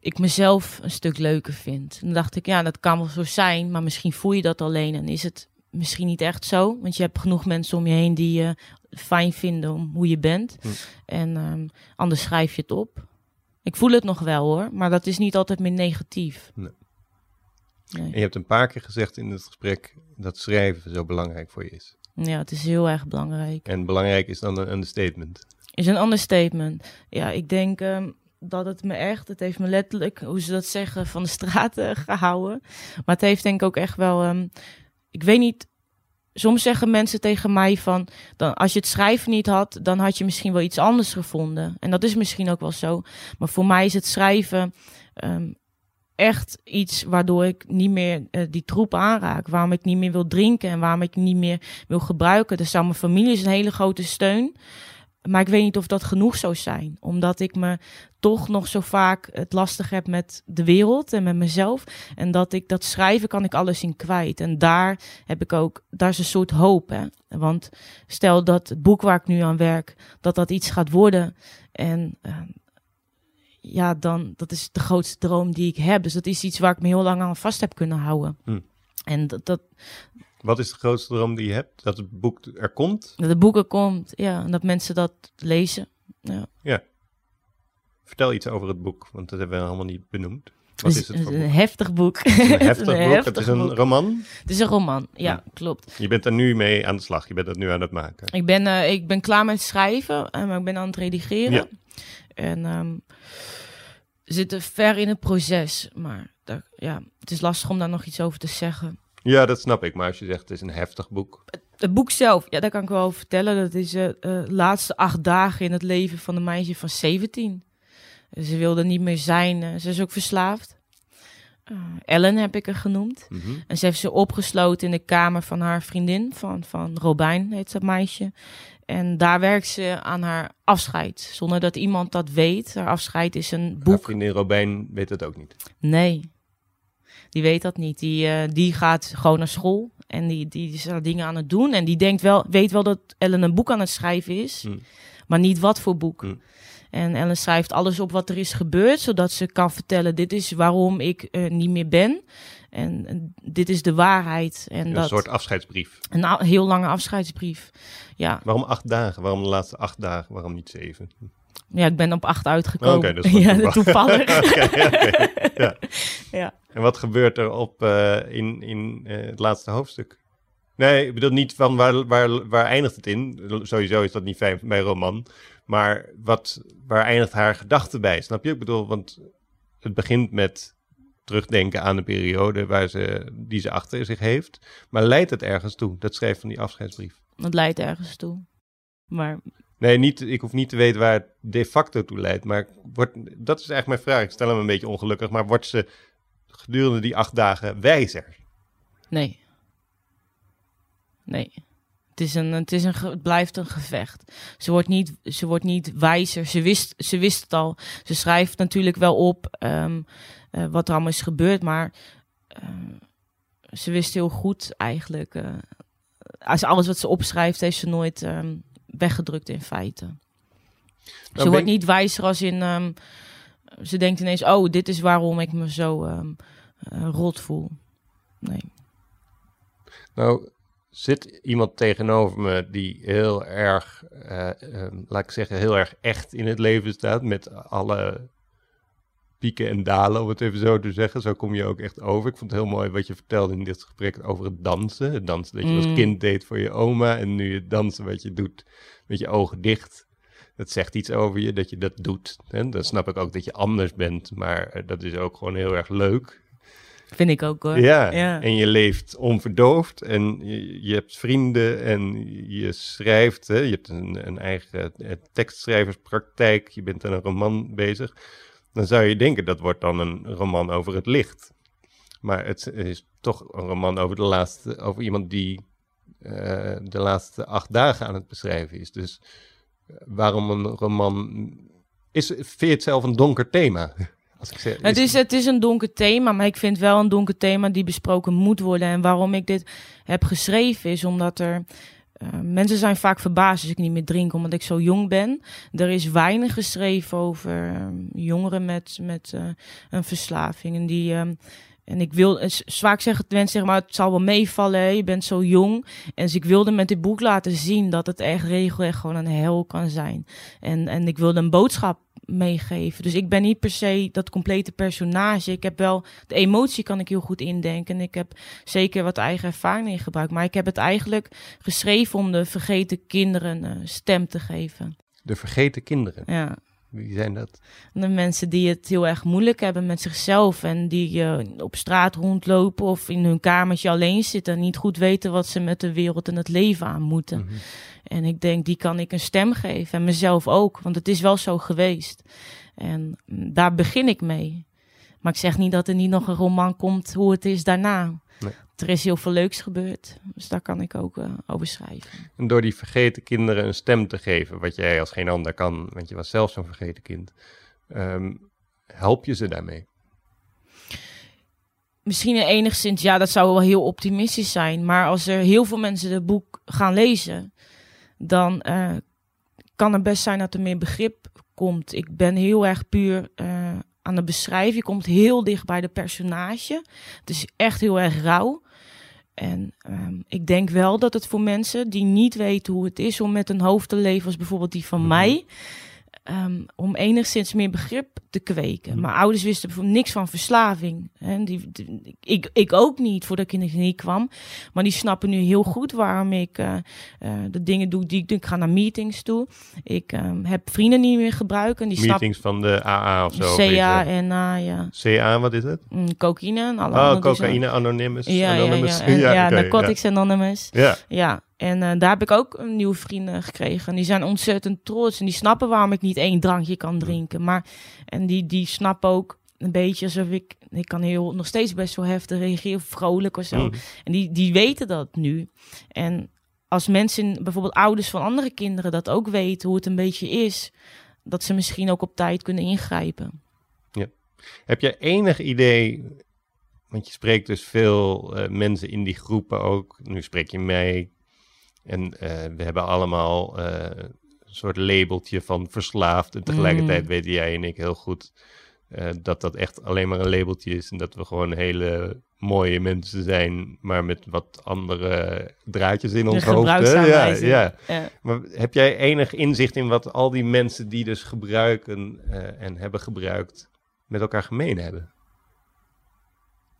ik mezelf een stuk leuker vind. En dan dacht ik, ja, dat kan wel zo zijn, maar misschien voel je dat alleen en is het misschien niet echt zo. Want je hebt genoeg mensen om je heen die je fijn vinden om hoe je bent. Hm. En ehm, anders schrijf je het op. Ik voel het nog wel hoor, maar dat is niet altijd meer negatief. Nee. Nee. En je hebt een paar keer gezegd in het gesprek dat schrijven zo belangrijk voor je is. Ja, het is heel erg belangrijk. En belangrijk is dan een understatement. Is een understatement. Ja, ik denk ehm, dat het me echt, het heeft me letterlijk, hoe ze dat zeggen, van de straat eh, gehouden. Maar het heeft denk ik ook echt wel, ehm, ik weet niet, soms zeggen mensen tegen mij van, dan, als je het schrijven niet had, dan had je misschien wel iets anders gevonden. En dat is misschien ook wel zo. Maar voor mij is het schrijven ehm, echt iets waardoor ik niet meer eh, die troep aanraak. Waarom ik niet meer wil drinken en waarom ik niet meer wil gebruiken. Dus zou mijn familie is een hele grote steun. Maar ik weet niet of dat genoeg zou zijn. Omdat ik me toch nog zo vaak het lastig heb met de wereld en met mezelf. En dat ik dat schrijven kan ik alles in kwijt. En daar heb ik ook, daar is een soort hoop. Hè? Want stel dat het boek waar ik nu aan werk, dat dat iets gaat worden. En eh, ja, dan, dat is de grootste droom die ik heb. Dus dat is iets waar ik me heel lang aan vast heb kunnen houden. Hm. En dat, dat, Wat is de grootste droom die je hebt? Dat het boek er komt? dat de boeken komt, ja, en dat mensen dat lezen. Ja. Vertel iets over het boek, want dat hebben we helemaal niet benoemd. Wat Het is het voor een boek? heftig boek. Het is een heftig boek. Het is een boek. roman. Het is een roman, ja, Ja. klopt. Je bent er nu mee aan de slag. Je bent het nu aan het maken. Ik ben, eh, ik ben klaar met schrijven, eh, maar ik ben aan het redigeren. Ja. En we zitten ver in het proces, maar daar, ja, het is lastig om daar nog iets over te zeggen. Ja, dat snap ik. Maar als je zegt het is een heftig boek. Het boek zelf, ja, daar kan ik wel over vertellen. Dat is de laatste acht dagen in het leven van een meisje van 17. Ze wilde niet meer zijn. eh, ze is ook verslaafd. Eh, Ellen heb ik haar genoemd. Mhm. En ze heeft ze opgesloten in de kamer van haar vriendin, van, van Robijn heet dat meisje. En daar werkt ze aan haar afscheid, zonder dat iemand dat weet. Haar afscheid is een Haar boek. vriendin Robijn weet het ook niet. Nee, die weet dat niet. Die, eh, die gaat gewoon naar school en die, die is daar dingen aan het doen. En die denkt wel, weet wel dat Ellen een boek aan het schrijven is, Hmm. maar niet wat voor boek. Hmm. En Ellen schrijft alles op wat er is gebeurd, zodat ze kan vertellen: dit is waarom ik eh, niet meer ben. En dit is de waarheid. En Een dat, soort afscheidsbrief. een heel lange afscheidsbrief. Ja, Waarom acht dagen? Waarom de laatste acht dagen? Waarom niet zeven? Ja ik ben op acht uitgekomen. Oké, ja, toevallig. ja. Ja. En wat gebeurt er op, eh, in, in eh, het laatste hoofdstuk? Nee, ik bedoel niet van waar, waar, waar eindigt het in? Sowieso is dat niet fijn bij roman. Maar wat, waar eindigt haar gedachte bij? Snap je? Ik bedoel, want het begint met terugdenken aan de periode waar ze, die ze achter zich heeft. Maar leidt het ergens toe, dat schrijft van die afscheidsbrief? Dat leidt ergens toe. Maar Nee, niet, ik hoef niet te weten waar het de facto toe leidt. Maar wordt, dat is eigenlijk mijn vraag. Ik stel hem een beetje ongelukkig. Maar wordt ze gedurende die acht dagen wijzer? nee. Nee. Het, is een, het, is een, het blijft een gevecht. Ze wordt niet, ze wordt niet wijzer. Ze wist, ze wist het al. Ze schrijft natuurlijk wel op ehm, eh, wat er allemaal is gebeurd. Maar eh, ze wist heel goed eigenlijk. eh, als alles wat ze opschrijft, heeft ze nooit ehm, weggedrukt in feite. Nou, ze ben wordt niet wijzer als in. ehm, ze denkt ineens: oh, dit is waarom ik me zo ehm, eh, rot voel. Nee. Nou, zit iemand tegenover me die heel erg, eh, ehm, laat ik zeggen, heel erg echt in het leven staat. Met alle pieken en dalen, om het even zo te zeggen. Zo kom je ook echt over. Ik vond het heel mooi wat je vertelde in dit gesprek over het dansen. Het dansen dat je als Mm. kind deed voor je oma. En nu het dansen wat je doet met je ogen dicht. Dat zegt iets over je, dat je dat doet. Hè? Dan snap ik ook dat je anders bent. Maar eh, dat is ook gewoon heel erg leuk. Vind ik ook hoor. Ja, Ja. en je leeft onverdoofd en je, je hebt vrienden en je schrijft. Hè? Je hebt een, een eigen eh, tekstschrijverspraktijk, je bent aan een roman bezig. Dan zou je denken, dat wordt dan een roman over het licht. Maar het is toch een roman over, de laatste, over iemand die eh, de laatste acht dagen aan het beschrijven is. Dus eh, waarom een roman... Is, vind je het zelf een donker thema? Als ik zeg, Het is, het is een donker thema, maar ik vind wel een donker thema die besproken moet worden. En waarom ik dit heb geschreven is omdat er eh, mensen zijn vaak verbaasd als ik niet meer drink, omdat ik zo jong ben. Er is weinig geschreven over ehm, jongeren met, met uh, een verslaving. En die. Um, en ik wil, vaak zeggen mensen zeg maar, het zal wel meevallen, je bent zo jong. En dus ik wilde met dit boek laten zien dat het echt regelrecht gewoon een hel kan zijn. En, en ik wilde een boodschap meegeven. Dus ik ben niet per se dat complete personage. Ik heb wel de emotie kan ik heel goed indenken. En ik heb zeker wat eigen ervaring in gebruikt. Maar ik heb het eigenlijk geschreven om de vergeten kinderen stem te geven. De vergeten kinderen? Ja. Wie zijn dat? De mensen die het heel erg moeilijk hebben met zichzelf en die uh, op straat rondlopen of in hun kamertje alleen zitten en niet goed weten wat ze met de wereld en het leven aan moeten. Mm -hmm. En ik denk, die kan ik een stem geven en mezelf ook, want het is wel zo geweest. En daar begin ik mee. Maar ik zeg niet dat er niet nog een roman komt hoe het is daarna. Nee. Er is heel veel leuks gebeurd, dus daar kan ik ook uh, over schrijven. En door die vergeten kinderen een stem te geven, wat jij als geen ander kan, want je was zelf zo'n vergeten kind, um, help je ze daarmee? Misschien enigszins, ja, dat zou wel heel optimistisch zijn. Maar als er heel veel mensen het boek gaan lezen, dan uh, kan het best zijn dat er meer begrip komt. Ik ben heel erg puur uh, aan het beschrijven. Je komt heel dicht bij de personage. Het is echt heel erg rauw. En um, ik denk wel dat het voor mensen die niet weten hoe het is om met een hoofd te leven, als bijvoorbeeld die van -hmm. mij, um, om enigszins meer begrip te kweken. Mm. Mijn ouders wisten bijvoorbeeld niks van verslaving. Hè? Die, die, ik, ik ook niet voordat ik in de kliniek kwam. Maar die snappen nu heel goed waarom ik uh, uh, de dingen doe die ik doe. Ik ga naar meetings toe. Ik um, heb vrienden niet meer gebruiken. Die meetings van de AA of zo? CA en A, ja. CA, wat is het? Mm, cocaïne en alle Oh, cocaïne Anonymous. Ja, Anonymous. ja, ja. En, ja, ja, okay, Narcotics ja. Anonymous. Ja. Ja, en uh, daar heb ik ook een nieuwe vrienden gekregen. En die zijn ontzettend trots. En die snappen waarom ik niet één drankje kan drinken. Maar, en die, die snappen ook een beetje alsof ik... Ik kan heel, nog steeds best wel heftig reageren, vrolijk of zo. Mm. En die, die weten dat nu. En als mensen, bijvoorbeeld ouders van andere kinderen... dat ook weten hoe het een beetje is... dat ze misschien ook op tijd kunnen ingrijpen. Ja. Heb je enig idee... Want je spreekt dus veel uh, mensen in die groepen ook. Nu spreek je mee. En uh, we hebben allemaal uh, een soort labeltje van verslaafd. En tegelijkertijd mm. weten jij en ik heel goed uh, dat dat echt alleen maar een labeltje is. En dat we gewoon hele mooie mensen zijn, maar met wat andere draadjes in ons hoofd. Ja, ja. ja. Maar heb jij enig inzicht in wat al die mensen die dus gebruiken en hebben gebruikt met elkaar gemeen hebben?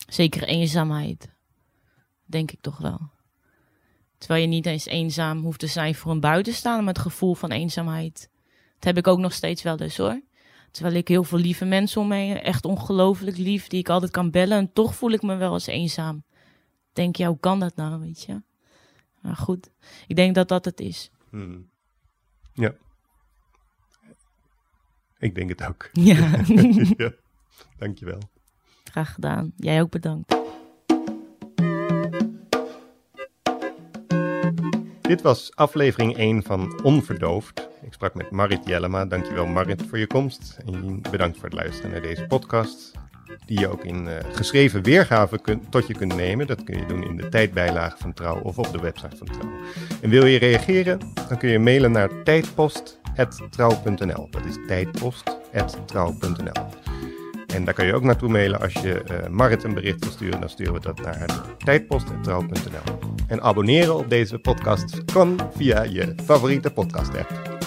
Zeker eenzaamheid. Denk ik toch wel. Terwijl je niet eens eenzaam hoeft te zijn voor een buitenstaander met het gevoel van eenzaamheid. Dat heb ik ook nog steeds wel dus hoor. Terwijl ik heel veel lieve mensen om me echt ongelooflijk lief, die ik altijd kan bellen. En toch voel ik me wel eens eenzaam. Denk je, hoe kan dat nou, weet je? Maar goed, ik denk dat dat het is. Hmm. Ja. Ik denk het ook. Ja. ja. Dankjewel. Graag gedaan. Jij ook bedankt. Dit was aflevering 1 van Onverdoofd. Ik sprak met Marit Jellema. Dankjewel Marit voor je komst. En bedankt voor het luisteren naar deze podcast. Die je ook in uh, geschreven weergave kun, tot je kunt nemen. Dat kun je doen in de tijdbijlage van Trouw of op de website van Trouw. En wil je reageren? Dan kun je mailen naar tijdpost.trouw.nl. Dat is tijdpost.trouw.nl. En daar kan je ook naartoe mailen als je uh, Marit een bericht wil sturen. Dan sturen we dat naar tijdpost.trouw.nl. En abonneren op deze podcast kan via je favoriete podcast app.